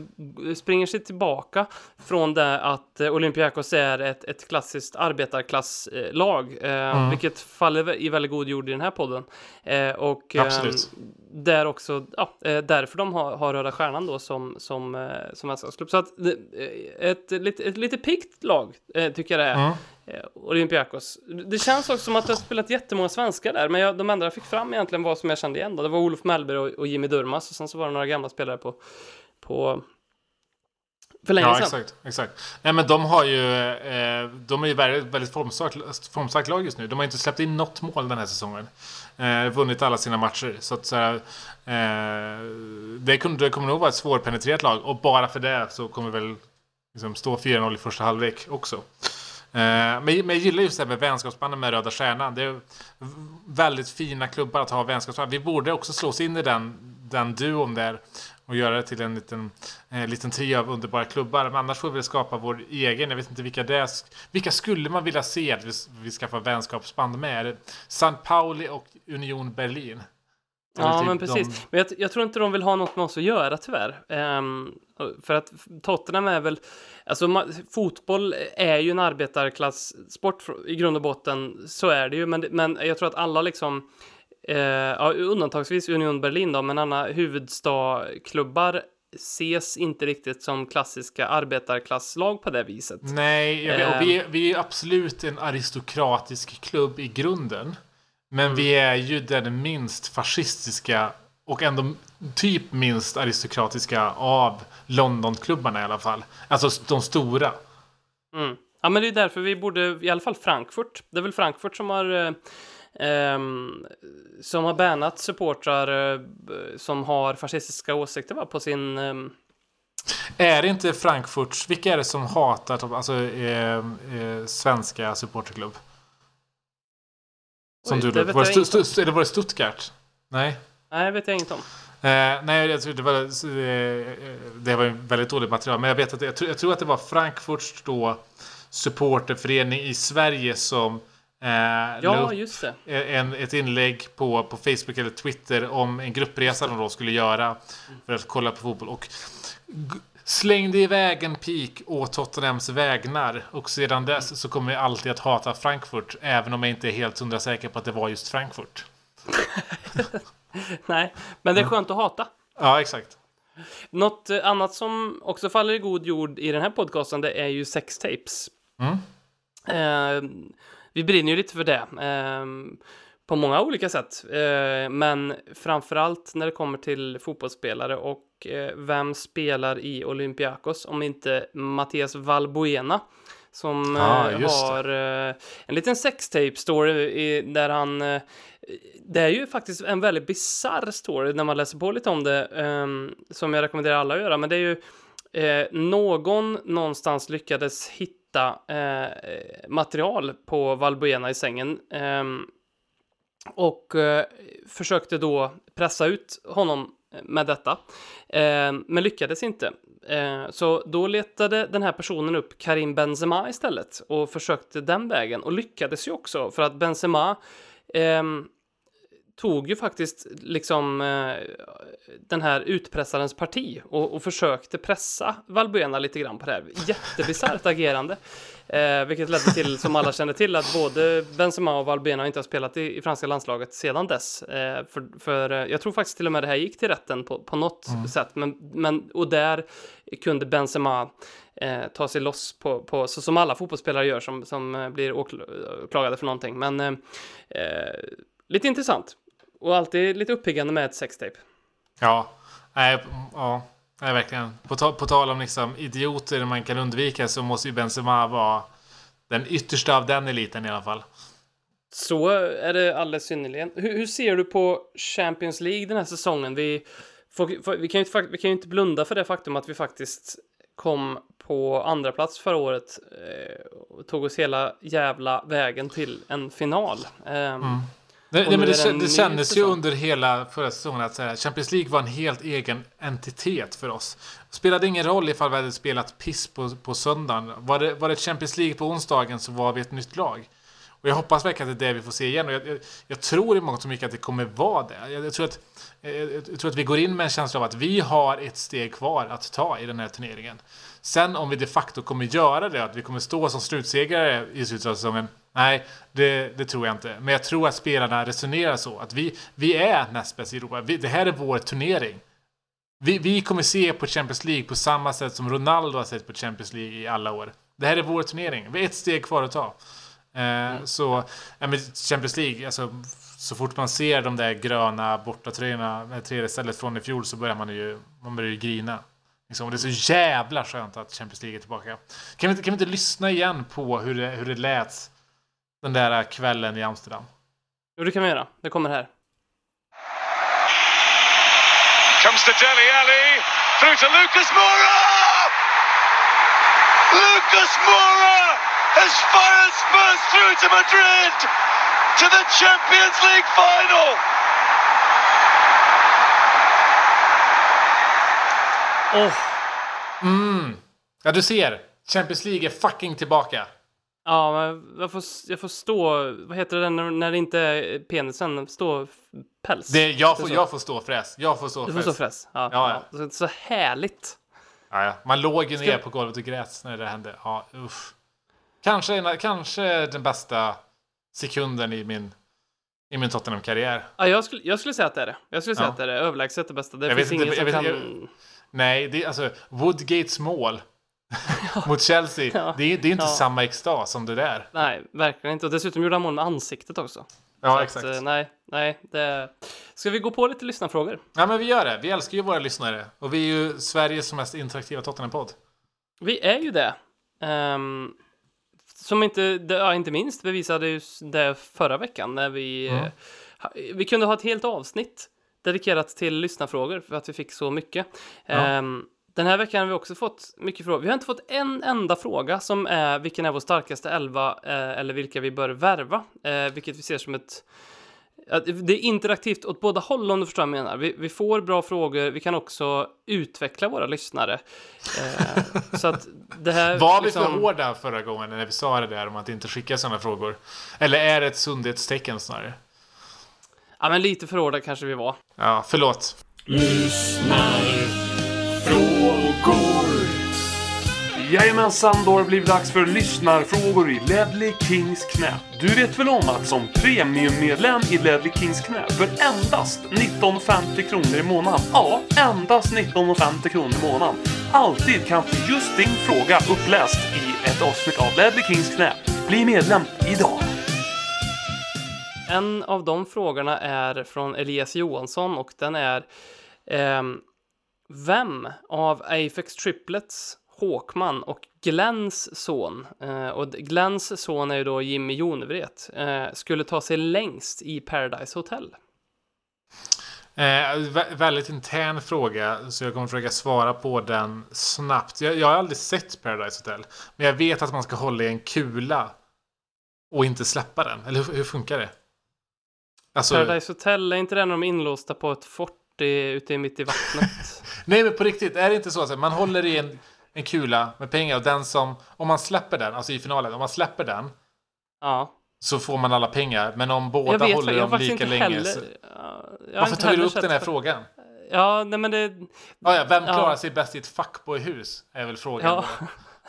springer sig tillbaka från det att eh, Olympiakos är ett, ett klassiskt arbetarklasslag, eh, mm. vilket faller i väldigt god jord i den här podden. Eh, och, Absolut där också, ja, eh, därför de har, har Röda Stjärnan då som, som, eh, som mästerskapsklubb. Så att eh, ett, ett, ett lite pikt lag tycker jag det är. Mm. Olympiakos. Det känns också som att det har spelat jättemånga svenskar där, men jag, de enda jag fick fram egentligen var som jag kände igen då. Det var Olof Mellberg och, och Jimmy Durmas och sen så var det några gamla spelare på, på för länge ja, sedan. exakt, exakt. Nej, men de har ju, eh, de är ju väldigt, väldigt formstarkt, formstarkt lag just nu. De har inte släppt in något mål den här säsongen. Eh, vunnit alla sina matcher. Så att så här, eh, det, kommer, det kommer nog vara ett svårpenetrerat lag. Och bara för det så kommer väl liksom stå 4-0 i första halvlek också. Eh, men, men jag gillar just det här med vänskapsbanden med Röda Stjärnan. Det är väldigt fina klubbar att ha vänskapsband. Vi borde också slå oss in i den, den duon där och göra det till en liten, eh, liten trio av underbara klubbar. Men annars får vi skapa vår egen. Jag vet inte vilka det är. Vilka skulle man vilja se att vi, vi skaffar vänskapsband med? Är det San Pauli och Union Berlin? Ja, typ men precis. De... Men jag, jag, tror inte de vill ha något med oss att göra tyvärr. Um, för att Tottenham är väl, alltså fotboll är ju en arbetarklasssport i grund och botten, så är det ju, men, men jag tror att alla liksom eh, ja, undantagsvis Union Berlin då, men andra huvudstadsklubbar ses inte riktigt som klassiska arbetarklasslag på det viset. Nej, jag vet, och vi, är, vi är absolut en aristokratisk klubb i grunden. Men mm. vi är ju den minst fascistiska och ändå typ minst aristokratiska av Londonklubbarna i alla fall. Alltså de stora. Mm. Ja, men det är därför vi borde, i alla fall Frankfurt. Det är väl Frankfurt som har eh, som har bannat supportrar uh, som har fascistiska åsikter va, på sin... Um... Är det inte Frankfurts, vilka är det som hatar alltså, eh, eh, svenska supporterklubb? Som Oj, du då? Var det, st st eller var det Stuttgart? Nej? Nej, det vet jag inget om. Eh, nej, jag tror det var, eh, det var väldigt dåligt material. Men jag vet att jag, jag tror att det var Frankfurts då supporterförening i Sverige som Eh, ja, just det. En, ett inlägg på, på Facebook eller Twitter om en gruppresa de då skulle göra för att kolla på fotboll. Och slängde iväg en pik åt Tottenhams vägnar. Och sedan dess så kommer jag alltid att hata Frankfurt. Även om jag inte är helt hundra säker på att det var just Frankfurt. Nej, men det är skönt att hata. Ja, exakt. Något eh, annat som också faller i god jord i den här podcasten, det är ju sextapes. Mm. Eh, vi brinner ju lite för det. Eh, på många olika sätt. Eh, men framförallt när det kommer till fotbollsspelare och eh, vem spelar i Olympiakos om inte Mattias Valbuena som Ah, eh, har en liten sextape story där han det är ju faktiskt en väldigt bizarr story när man läser på lite om det ehm, som jag rekommenderar alla att göra men det är ju någon någonstans lyckades hitta eh, material på Valbuena i sängen ehm, och eh, försökte då pressa ut honom med detta, eh, men lyckades inte. Eh, så då letade den här personen upp Karim Benzema istället och försökte den vägen och lyckades ju också för att Benzema ehm, tog ju faktiskt liksom eh, den här utpressarens parti och, och försökte pressa Valbuena lite grann på det här. Jättebisarrt agerande. Eh, vilket ledde till, som alla känner till, att både Benzema och Valbuena inte har spelat i, i franska landslaget sedan dess. Eh, för, för eh, jag tror faktiskt till och med det här gick till rätten på, på något sätt. Men, men, och där kunde Benzema eh, ta sig loss på, på så som alla fotbollsspelare gör som, som eh, blir åklagade för någonting. Men lite intressant. Och alltid lite uppiggande med ett sextape. Ja, nej, ja, nej verkligen. På, ta på tal om liksom idioter man kan undvika så måste ju Benzema vara den yttersta av den eliten i alla fall. Så är det alldeles synnerligen. Hur, hur ser du på Champions League den här säsongen? Vi, får, vi, kan ju inte, vi kan ju inte blunda för det faktum att vi faktiskt kom på andra plats förra året eh, och tog oss hela jävla vägen till en final. Eh, Det, Det, nu men det, det det kändes ju under hela förra säsongen att här, Champions League var en helt egen entitet för oss. Det spelade ingen roll ifall vi hade spelat piss på, på söndagen. Var det, var det Champions League på onsdagen så var vi ett nytt lag. Och jag hoppas verkligen att det är det vi får se igen. Och jag, jag, jag tror i mångt och mycket att det kommer vara det. Jag, jag, tror att, jag, jag tror att vi går in med en känsla av att vi har ett steg kvar att ta i den här turneringen. Sen om vi de facto kommer göra det, att vi kommer stå som slutsegrare i slutet av säsongen. Nej, det, det tror jag inte. Men jag tror att spelarna resonerar så. Att vi, vi är näst bäst i Europa. Vi, det här är vår turnering. Vi, vi kommer se på Champions League på samma sätt som Ronaldo har sett på Champions League i alla år. Det här är vår turnering. Vi har ett steg kvar att ta. Eh, Så, ja, men Champions League, alltså, så fort man ser de där gröna bortatröjorna med tredje stället från i fjol så börjar man ju, man börjar ju grina. Liksom, och det är så jävla skönt att Champions League är tillbaka. Kan vi inte, kan vi inte lyssna igen på hur det, hur det lät den där kvällen i Amsterdam? Jo, det kan vi göra. Det kommer här. Comes to Deli Ali. Through to Lucas Moura! Lucas Moura has fired Spurs through to Madrid to the Champions League final. Åh! Mm. Ja, du ser. Champions League är fucking tillbaka. Ja, men jag får, jag får stå... Vad heter det när, när det inte är penisen? Stå päls? Det, jag, får, jag får stå fräs. Jag får stå Du får fräs. stå fräs. Ja, Ja, ja. Så, så härligt. Ja, ja. Man låg ju Ska- ner på golvet och grät när det hände. Ja, usch. Kanske, kanske den bästa sekunden i min, i min Tottenham-karriär. Ja, jag, skulle, jag skulle säga att det är det. Jag skulle säga Ja. att det är det. Överlägset det bästa. Det Jag finns vet ingen som jag vet- kan... Nej, det är alltså Woodgates mål mot Chelsea. Ja. Det, är, det är inte Ja. samma extas som det där. Nej, verkligen inte. Och dessutom gjorde han mål med ansiktet också. Ja, Så exakt. Att, eh, nej, nej. Det... Ska vi gå på lite lyssnarfrågor? Ja, men vi gör det. Vi älskar ju våra lyssnare. Och vi är ju Sveriges mest interaktiva Tottenham-podd. Vi är ju det. Ehm, som inte, ja, inte minst bevisade ju det förra veckan när vi, Mm. eh, vi kunde ha ett helt avsnitt dedikerat till lyssnarfrågor för att vi fick så mycket. Ehm, den här veckan har vi också fått mycket frågor. Vi har inte fått en enda fråga som är vilken är vår starkaste elva eh, eller vilka vi bör värva, eh, vilket vi ser som ett Ja, det är interaktivt åt båda håll om du förstår vad jag menar. Vi, vi får bra frågor, vi kan också utveckla våra lyssnare. Eh, så att det här... Var vi liksom- för hårda förra gången när vi sa det där om att inte skicka sådana frågor? Eller är det ett sundhetstecken snarare? Ja, men lite för hårda kanske vi var. Ja, förlåt. Lyssnarfrågor. Jajamensan, då har det blivit dags för lyssnarfrågor i Ledley Kings knä. Du vet väl om att som premiummedlem i Ledley Kings knä för endast 19,50 kronor i månaden, ja, endast 19,50 kronor i månaden, alltid kan få just din fråga uppläst i ett avsnitt av Ledley Kings knä. Bli medlem idag! En av de frågorna är från Elias Johansson och den är eh, Vem av Afex Triplets, Håkman och Glens son, eh, och Glens son är ju då Jimmy Jonevret, eh, skulle ta sig längst i Paradise Hotel? Eh, väldigt intern fråga, så jag kommer försöka svara på den snabbt. Jag, jag har aldrig sett Paradise Hotel, men jag vet att man ska hålla i en kula och inte släppa den. Eller hur, hur funkar det? Alltså, Paradise Hotel, är inte det när de är inlåsta på ett fort i, ute mitt i vattnet? nej, men på riktigt, är det inte så att man håller i en, en kula med pengar och den som, om man släpper den, alltså i finalen, om man släpper den ja. så får man alla pengar. Men om båda vet, håller jag dem lika länge heller... så... Ja, jag Varför tar du upp den här för- frågan? Ja, nej men det... Ah, ja, vem Ja. klarar sig bäst i ett fuckboy-hus? Är väl frågan. Ja,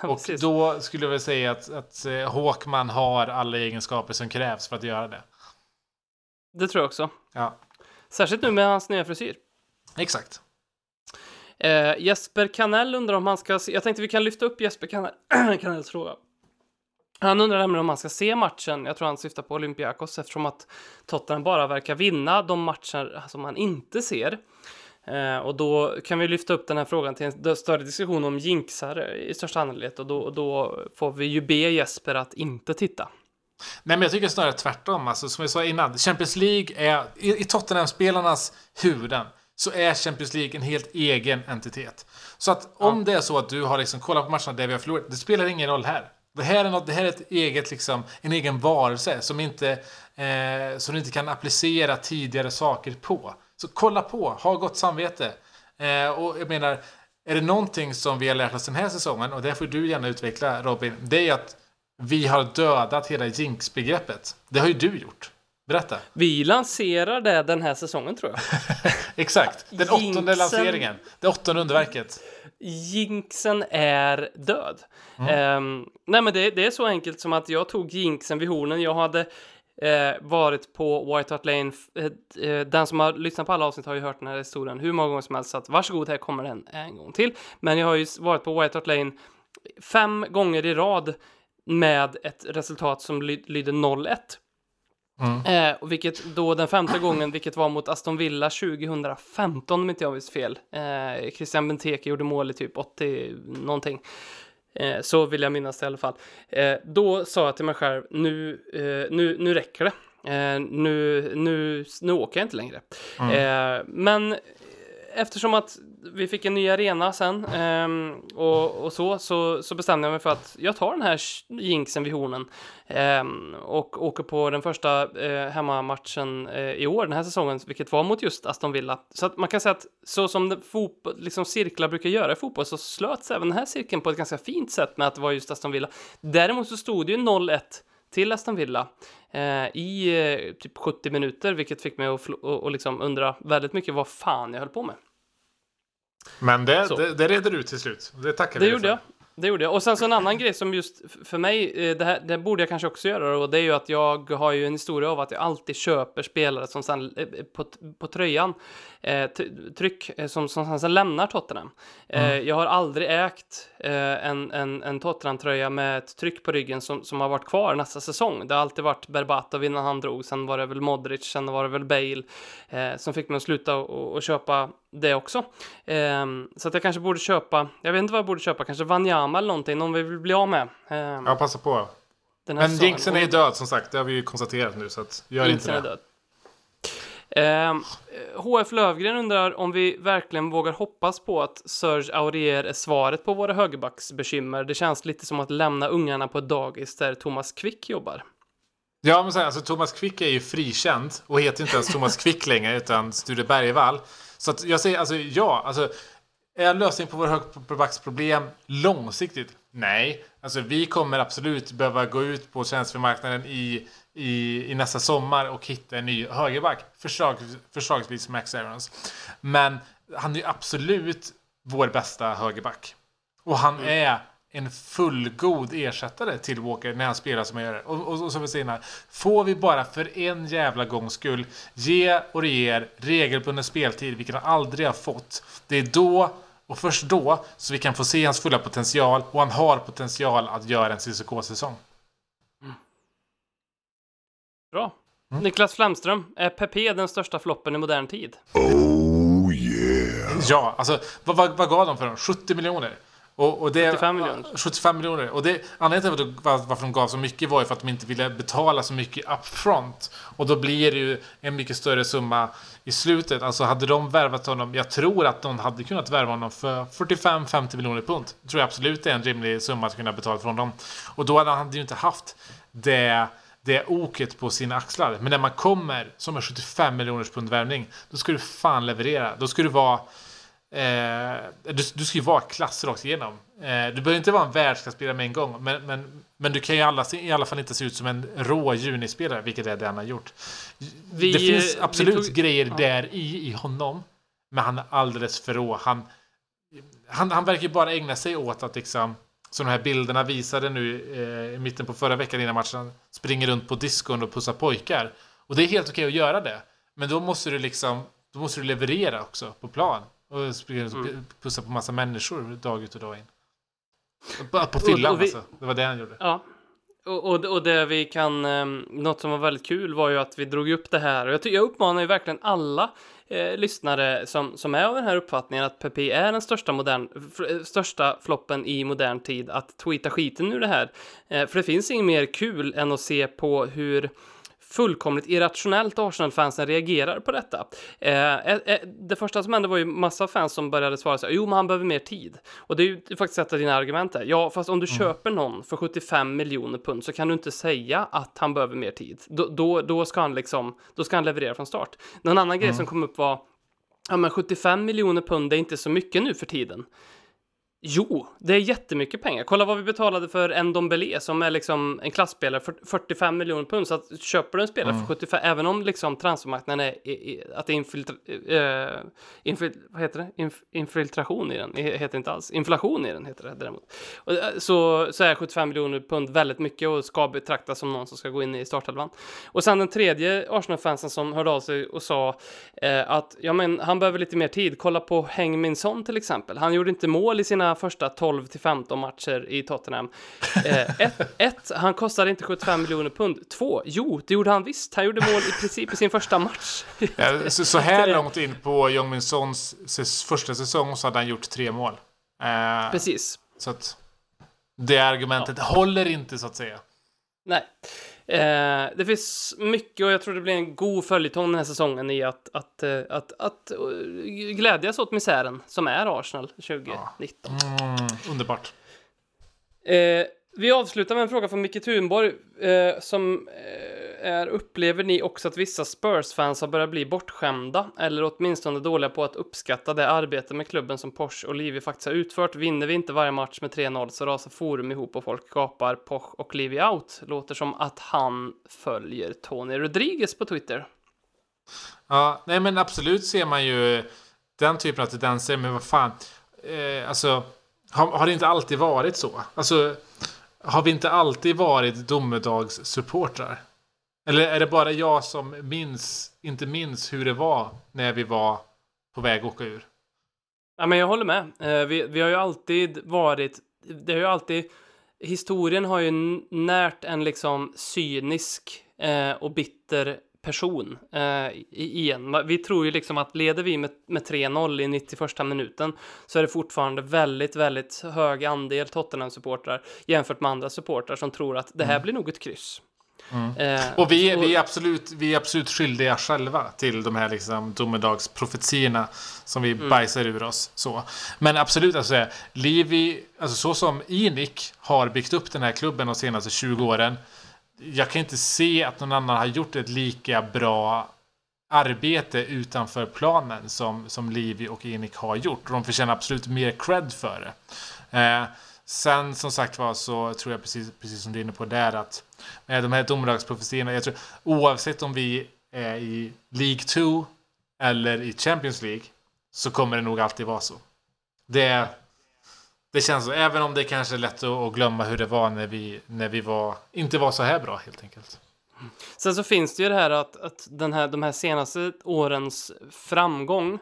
Och då skulle jag väl säga att, att eh, Håkman har alla egenskaper som krävs för att göra det. Det tror jag också. Ja, Särskilt nu med hans nya frisyr. exakt. Eh, Jesper Kanell undrar om han ska se... Jag tänkte vi kan lyfta upp Jesper Kanell, Kanells fråga. Han undrar nämligen om han ska se matchen. Jag tror han syftar på Olympiakos eftersom att Tottenham bara verkar vinna de matcher som han inte ser. Eh, och då kan vi lyfta upp den här frågan till en större diskussion om jinxar i största allmänhet och då, och då får vi ju be Jesper att inte titta. Nej, men jag tycker snarare tvärtom. Alltså, som jag sa innan, Champions League är, i, i Tottenham-spelarnas huvuden, så är Champions League en helt egen entitet. Så att om det är så att du har liksom kollat på matcherna där vi har förlorat, det spelar ingen roll här. Det här är, något, det här är ett eget, liksom, en egen varelse som, inte, eh, som du inte kan applicera tidigare saker på. Så kolla på, ha gott samvete. Eh, och jag menar, är det någonting som vi har lärt oss den här säsongen, och det får du gärna utveckla Robin, det är att vi har dödat hela jinx-begreppet. Det har ju du gjort. Berätta. Vi lanserar det den här säsongen tror jag. Exakt. Den åttonde Jinxen. lanseringen. Det åttonde underverket. Jinxen är död. Ehm, nej, men det, det är så enkelt som att jag tog jinxen vid hornen. Jag hade eh, varit på White Hart Lane. eh, eh, den som har lyssnat på alla avsnitt har ju hört den här historien hur många gånger som helst. Så att varsågod, här kommer den en gång till. Men jag har ju varit på White Hart Lane fem gånger i rad med ett resultat som ly- lyder 0-1. Eh, och vilket då den femte gången, vilket var mot Aston Villa 2015 om inte jag minns fel. Eh, Christian Benteke gjorde mål i typ 80 någonting. Eh, så vill jag minnas det i alla fall. Eh, då sa jag till mig själv, nu, eh, nu, nu räcker det. Eh, nu, nu, nu åker jag inte längre. Eh, men eftersom att vi fick en ny arena sen ehm, och, och så, så, så bestämde jag mig för att jag tar den här jinxen vid hornen ehm, och åker på den första eh, hemmamatchen eh, i år, den här säsongen, vilket var mot just Aston Villa. Så att man kan säga att så som fotboll, liksom cirklar brukar göra i fotboll så slöts även den här cirkeln på ett ganska fint sätt med att det var just Aston Villa. Däremot så stod det ju 0-1 till Aston Villa eh, i eh, typ 70 minuter, vilket fick mig att och, och liksom undra väldigt mycket vad fan jag höll på med. Men det, Så. det, det reder du ut till slut. Det tackar Det vi gjorde för. jag. Det gjorde jag. Och sen så en annan grej som just för mig, eh, det, här, det borde jag kanske också göra och det är ju att jag har ju en historia av att jag alltid köper spelare som sen eh, på, på tröjan, eh, tryck, eh, som, som sen lämnar Tottenham. Eh, jag har aldrig ägt eh, en, en, en Tottenham-tröja med ett tryck på ryggen som, som har varit kvar nästa säsong. Det har alltid varit Berbatov innan han drog, sen var det väl Modric, sen var det väl Bale eh, som fick mig att sluta och, och köpa det också. Ehm, så att jag kanske borde köpa, jag vet inte vad jag borde köpa, kanske Wanyama eller någonting, någon vi vill bli av med. ehm, Ja, passa på. den här Men jinxen är död som sagt. Det har vi ju konstaterat nu. Så att gör inte det. Eh, HF Lövgren undrar om vi verkligen vågar hoppas på att Serge Aurier är svaret på våra högerbacksbekymmer. Det känns lite som att lämna ungarna på ett dagis där Thomas Quick jobbar. Ja, men så här, alltså, Thomas Quick är ju frikänd och heter inte ens Thomas Quick längre utan Sture Bergvall. Så att jag säger alltså ja, alltså är en lösning på våra högerbacksproblem långsiktigt? Nej, alltså vi kommer absolut behöva gå ut på tjänstemarknaden i, i, i nästa sommar och hitta en ny högerback. Förslag, förslagsvis Max Aarons. Men han är ju absolut vår bästa högerback. Och han är en fullgod ersättare till Walker när han spelar som han gör. Och, och, och som vi säger här, får vi bara för en jävla gångs skull ge Orier regelbunden speltid, vilket han aldrig har fått. Det är då och först då så vi kan få se hans fulla potential och han har potential att göra en CSK-säsong. Bra. Niklas Flamström, är Pepe den största floppen i modern tid? Oh yeah. Ja, alltså vad, vad, vad gav de för dem? 70 miljoner? Och, och det, 75 miljoner. 75 miljoner. Och det, anledningen till varför varför de gav så mycket var ju för att de inte ville betala så mycket upfront. Och då blir det ju en mycket större summa i slutet. Alltså hade de värvat honom, jag tror att de hade kunnat värva honom för 45-50 miljoner pund. Det tror jag absolut är en rimlig summa att kunna betala från dem. Och då hade han ju inte haft det det oket på sina axlar. Men när man kommer som en 75 miljoners pund värvning, då ska du fan leverera. Då ska du vara Eh, du, du ska ju vara klass rakt igenom. Eh, du behöver inte vara en världsklasspelare med en gång. Men, men, men du kan ju alla, i alla fall inte se ut som en rå junispelare, vilket är det han har gjort. Vi- det finns vi absolut tog- grejer ja. där i, i honom. Men han är alldeles för rå. Han, han, han verkar ju bara ägna sig åt att liksom som de här bilderna visade nu eh, i mitten på förra veckan innan matchen. Springer runt på diskon och pussar pojkar. Och det är helt okej att göra det. Men då måste du liksom då måste du leverera också på plan. Och springa runt och Mm. pussa på massa människor dag ut och dag in. På, på fyllan alltså. Det var det han gjorde. Ja. Och, och, och det vi kan, eh, något som var väldigt kul var ju att vi drog upp det här. Och jag, jag uppmanar ju verkligen alla eh, lyssnare som, som är av den här uppfattningen att Pepe är den största, modern, f- eh, största floppen i modern tid att tweeta skiten ur det här. Eh, för det finns inget mer kul än att se på hur fullkomligt irrationellt Arsenal-fansen reagerar på detta. Eh, eh, eh, det första som hände var ju massa fans som började svara så här, jo men han behöver mer tid. Och det är ju faktiskt ett av dina argument där. Ja, fast om du köper någon för 75 miljoner pund så kan du inte säga att han behöver mer tid. Då, då, då ska han liksom, då ska han leverera från start. Någon annan grej som kom upp var, ja men 75 miljoner pund är inte så mycket nu för tiden. Jo, det är jättemycket pengar. Kolla vad vi betalade för Ndombele som är liksom en klassspelare för 45 miljoner pund. Så att köper du en spelare för 75, även om liksom transfermarknaden är, i- i- att det är infiltra, eh, infil, vad heter det? Inf, infiltration i den, det heter inte alls. Inflation i den heter det däremot. Och, eh, så, så är 75 miljoner pund väldigt mycket och ska betraktas som någon som ska gå in i startelvan. Och sen den tredje Arsenal-fansen som hörde av sig och sa eh, att ja, men han behöver lite mer tid. Kolla på Heng Min Son till exempel. Han gjorde inte mål i sina första 12 till 15 matcher i Tottenham. Eh, ett, ett, han kostade inte 75 miljoner pund. Två, jo, det gjorde han visst. Han gjorde mål i princip i sin första match. Ja, så, så här långt in på Jong Min Sons första säsong så hade han gjort tre mål. Eh, Precis. Så att det argumentet håller inte så att säga. Nej. Eh, det finns mycket och jag tror det blir en god följetong den här säsongen i att, att, eh, att, att, eh, glädjas åt misären som är Arsenal 2019. Mm, underbart. Eh, vi avslutar med en fråga från Micke Thunborg eh, som eh, är upplever ni också att vissa Spurs-fans har börjat bli bortskämda eller åtminstone dåliga på att uppskatta det arbete med klubben som Porsche och Livi faktiskt har utfört? Vinner vi inte varje match med 3-0 så rasar forum ihop och folk gapar Porsche och Livi out. Låter som att han följer Tony Rodriguez på Twitter. Ja, nej men absolut ser man ju den typen av tendenser, men vad fan. Eh, alltså, har, har det inte alltid varit så? Alltså, har vi inte alltid varit domedagssupportrar? Eller är det bara jag som minns, inte minns hur det var när vi var på väg att åka ur? Ja, men jag håller med. Eh, vi, vi har ju alltid varit, det har ju alltid, historien har ju närt en liksom cynisk eh, och bitter person eh, igen. Vi tror ju liksom att leder vi med, med 3-0 i 91 minuten så är det fortfarande väldigt, väldigt hög andel Tottenham-supportrar jämfört med andra supportrar som tror att det här blir nog ett kryss. Eh, Och vi, så- vi, är absolut, vi är absolut skyldiga själva till de här liksom domedagsprofetiorna som vi bajsar ur oss. Så. Men absolut, alltså, Livi, alltså så som Inik har byggt upp den här klubben de senaste 20 åren. Jag kan inte se att någon annan har gjort ett lika bra arbete utanför planen som, som Livi och Inik har gjort. Och de förtjänar absolut mer cred för det. Eh, sen som sagt var så tror jag precis, precis som du är inne på där att eh, de här domedagsprofetiorna, jag tror oavsett om vi är i League 2 eller i Champions League så kommer det nog alltid vara så. Det, Det känns så, även om det kanske är lätt att, glömma hur det var när vi, när vi var, inte var så här bra helt enkelt. Sen så finns det ju det här att, att den här, de här senaste årens framgång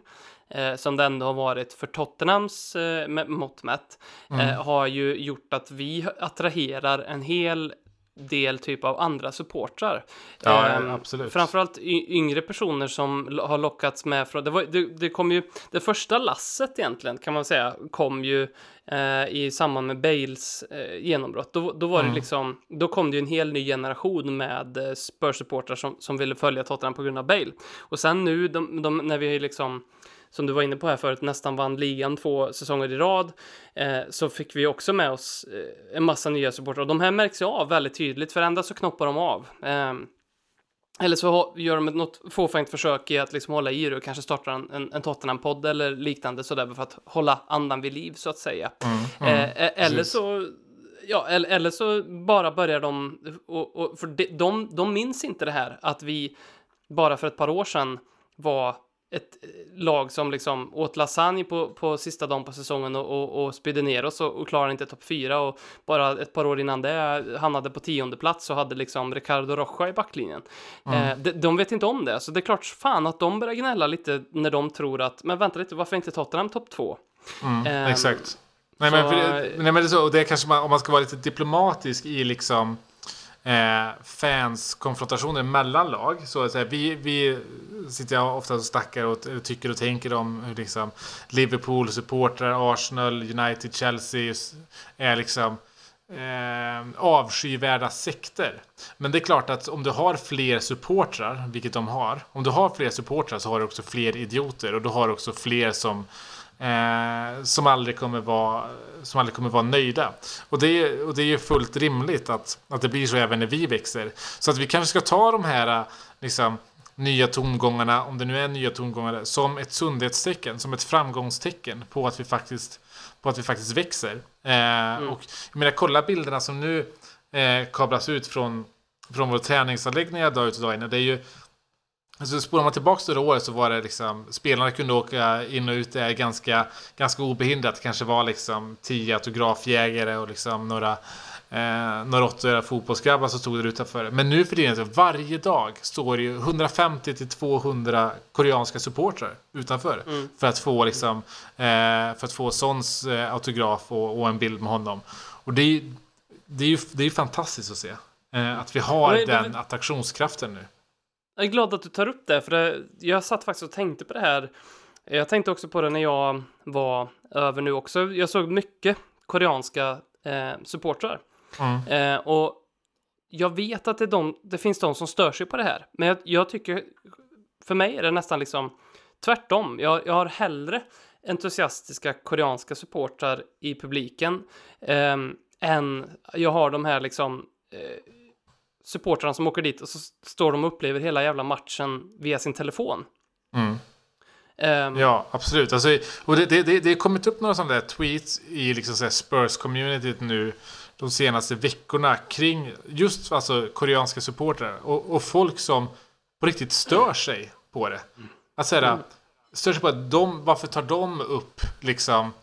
eh, som det ändå har varit för Tottenhams eh, med- mått mätt eh, har ju gjort att vi attraherar en hel del typ av andra supportrar. Ja, Ehm, absolut. Framförallt yngre personer som har lockats med från, det, var, det, det kom ju, det första lasset egentligen kan man säga kom ju eh, i samband med Bales eh, genombrott. Då, då var det liksom, då kom det ju en hel ny generation med eh, Spurs-supportrar som, som ville följa Tottenham på grund av Bale. Och sen nu, de, de, när vi liksom som du var inne på här förut, nästan vann ligan två säsonger i rad, eh, så fick vi också med oss eh, en massa nya supportrar. Och de här märks ju av väldigt tydligt, för ändå så knoppar de av. Ehm, eller så gör de något fåfängt försök i att liksom hålla i det och kanske startar en, en, en Tottenham-podd eller liknande sådär för att hålla andan vid liv så att säga. eh, eh, eller precis. så Ja, eller, eller så bara börjar de, och, och, för de, de, de minns inte det här att vi bara för ett par år sedan var ett eh, lag som liksom åt lasagne på, på sista dagen på säsongen och, och, och spydde ner oss och, och klarade inte topp fyra och bara ett par år innan det hamnade på tionde plats och hade liksom Ricardo Rocha i backlinjen. Eh, de, de vet inte om det, så det är klart fan att de börjar gnälla lite när de tror att, men vänta lite, varför inte Tottenham topp två? Ehm, Exakt. Nej, så- men, för det, nej, men det är så, det kanske man, om man ska vara lite diplomatisk i liksom eh, fanskonfrontationer mellan lag. Så att säga, vi, vi sitter ofta och snackar och tycker och tänker om hur liksom Liverpool, supportrar, Arsenal, United, Chelsea är liksom eh, avskyvärda sekter. Men det är klart att om du har fler supportrar, vilket de har, om du har fler supportrar så har du också fler idioter och du har också fler som eh, som aldrig kommer vara som aldrig kommer vara nöjda. Och det, och det är ju fullt rimligt att, att det blir så även när vi växer. Så att vi kanske ska ta de här liksom, nya tongångarna, om det nu är nya tongångar, som ett sundhetstecken, som ett framgångstecken på att vi faktiskt, på att vi faktiskt växer. Eh, Och jag menar, kolla bilderna som nu eh, kablas ut från, från vår träningsanläggning dag ut och dag in. Det är ju Alltså spolar man tillbaka några år så var det liksom spelarna kunde åka in och ut där ganska, ganska obehindrat. Kanske var liksom tio autografjägare och liksom några eh, några åtta fotbollsgrabbar som stod där utanför. Men nu för tiden, varje dag står det ju 150 till 200 koreanska supportrar utanför. För att få liksom eh, för att få Sons eh, autograf och, och en bild med honom. Och det är det är ju det är fantastiskt att se. Eh, att vi har det- den attraktionskraften nu. Jag är glad att du tar upp det, för det, jag satt faktiskt och tänkte på det här. Jag tänkte också på det när jag var över nu också. Jag såg mycket koreanska eh, supportrar. Mm. Eh, och jag vet att det, de, det finns de som stör sig på det här. Men jag, jag tycker, för mig är det nästan liksom tvärtom. Jag, jag har hellre entusiastiska koreanska supportrar i publiken eh, än jag har de här liksom eh, supportrarna som åker dit och så står de och upplever hela jävla matchen via sin telefon. Mm. Ehm, Ja, absolut. Alltså, och det, det, det, det har kommit upp några sådana där tweets i liksom Spurs-communityt nu de senaste veckorna kring just alltså, koreanska supportrar och, och folk som på riktigt stör sig på det. Att säga, stör sig på att de, varför tar de upp liksom,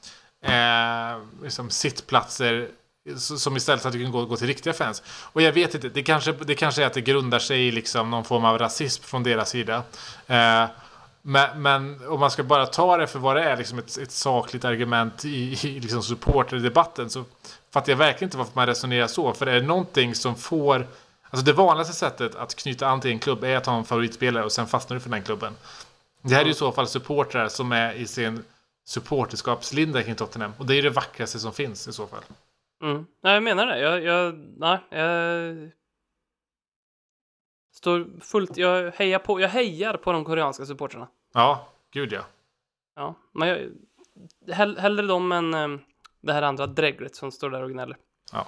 eh, liksom sittplatser som istället hade kunnat kan gå, gå till riktiga fans. Och jag vet inte, det kanske, det kanske är att det grundar sig i liksom någon form av rasism från deras sida. Eh, men, men om man ska bara ta det för vad det är, liksom ett, ett sakligt argument i, i liksom supporterdebatten så fattar jag verkligen inte varför man resonerar så. För är det någonting som får... Alltså det vanligaste sättet att knyta an till en klubb är att ha en favoritspelare och sen fastnar du för den klubben. Det här är ju i så fall supportrar som är i sin supporterskapslinda kring Tottenham. Och det är det vackraste som finns i så fall. Mm. Nej, jag menar det. Jag, jag, nej, jag står fullt, jag hejar på, jag hejar på de koreanska supportrarna. Ja, gud ja. Ja, men jag, hell, hellre dem än um, det här andra dräglet som står där och gnäller. Ja.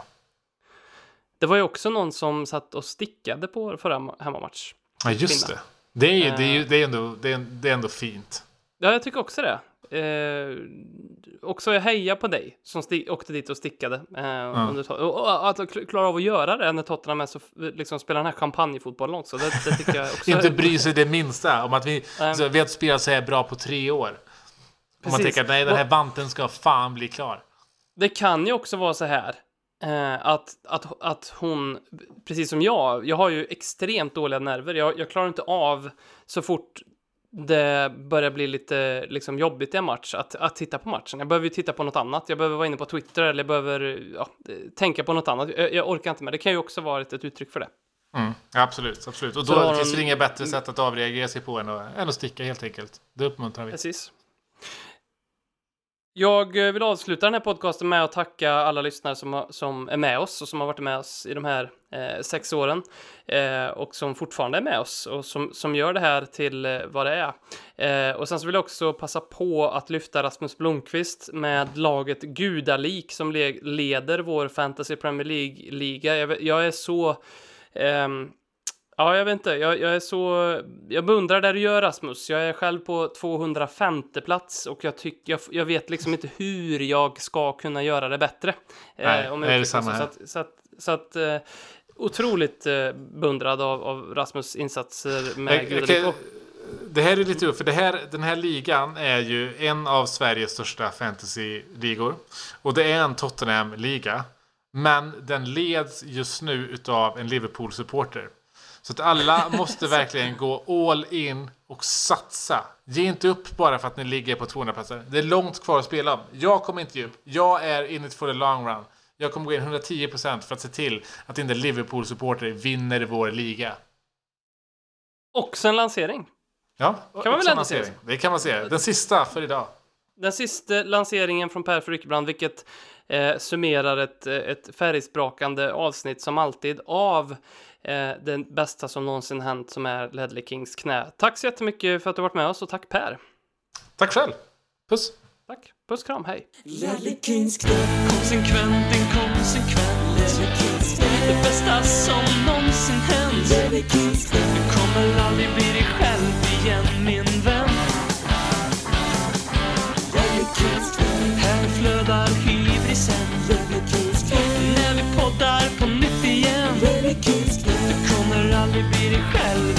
Det var ju också någon som satt och stickade på förra ma- hemmamatch. Ja, just det. Det är, ju, det, är ju, det, är ändå, det, är, det är ändå fint. Ja, jag tycker också det. Eh, också jag hejar på dig som åkte dit och stickade. Eh, under, to- och, och att kl- klara av att göra det när Tottenham är så, liksom spelar den här champagnefotbollen också. Det, det tycker jag också. Inte bry sig det minsta om att vi, alltså, vi har spelat så här bra på tre år. Om man tänker att nej, den här vanten ska fan bli klar. det kan ju också vara så här eh, att, att, att hon, precis som jag, jag har ju extremt dåliga nerver. Jag, jag klarar inte av så fort det börjar bli lite liksom, jobbigt i en match att, att titta på matchen. Jag behöver ju titta på något annat. Jag behöver vara inne på Twitter eller jag behöver ja, tänka på något annat. Jag, jag orkar inte med. Det kan ju också vara ett, ett uttryck för det. Mm, absolut, absolut. Och då har finns de- det inget bättre sätt att avreagera sig på än att, än att sticka helt enkelt. Det uppmuntrar vi. Precis. Jag eh, vill avsluta den här podcasten med att tacka alla lyssnare som, har- som är med oss och som har varit med oss i de här eh, sex åren eh, och som fortfarande är med oss och som, som gör det här till eh, vad det är. Eh, och sen så vill jag också passa på att lyfta Rasmus Blomqvist med laget Gudalik som le- leder vår Fantasy Premier League-liga. Jag, jag är så ehm, Ja, jag vet inte. Jag, jag är så... Jag beundrar det du gör, Rasmus. Jag är själv på 205 plats och jag, tycker, jag, jag vet liksom inte hur jag ska kunna göra det bättre. Nej, om det jag är uttrycker samma här. Så att, så att, så att eh, otroligt eh, beundrad av, av Rasmus insatser med Jag- jag Det här är lite roligt, för det här, den här ligan är ju en av Sveriges största fantasy-ligor. Och det är en Tottenham-liga. Men den leds just nu utav en Liverpool-supporter. Så att alla måste verkligen gå all in och satsa. Ge inte upp bara för att ni ligger på 200 platser. Det är långt kvar att spela. Jag kommer inte ge upp. Jag är in it for the long run. Jag kommer gå in 110% för att se till att inte Liverpool-supporter vinner vår liga. Också en lansering. Ja, man väl ändå lansering. säga. Det kan man säga. Den sista för idag. Den sista lanseringen från Per Frykebrand, vilket eh, summerar ett, eh, ett färgsprakande avsnitt som alltid av Eh, det bästa som någonsin hänt som är Ledley Kings knä. Tack så jättemycket för att du varit med oss och tack Per. Tack själv. Puss. Tack. Puss, kram, hej. Ledley Kings knä. Konsekvent, en konsekvent. Ledley Kings knä. Det bästa som någonsin hänt. Ledley Kings knä. Du kommer aldrig bli dig själv igen, min vän. Ledley Kings knä. Här flödar hybrisen. säkert blir det själv.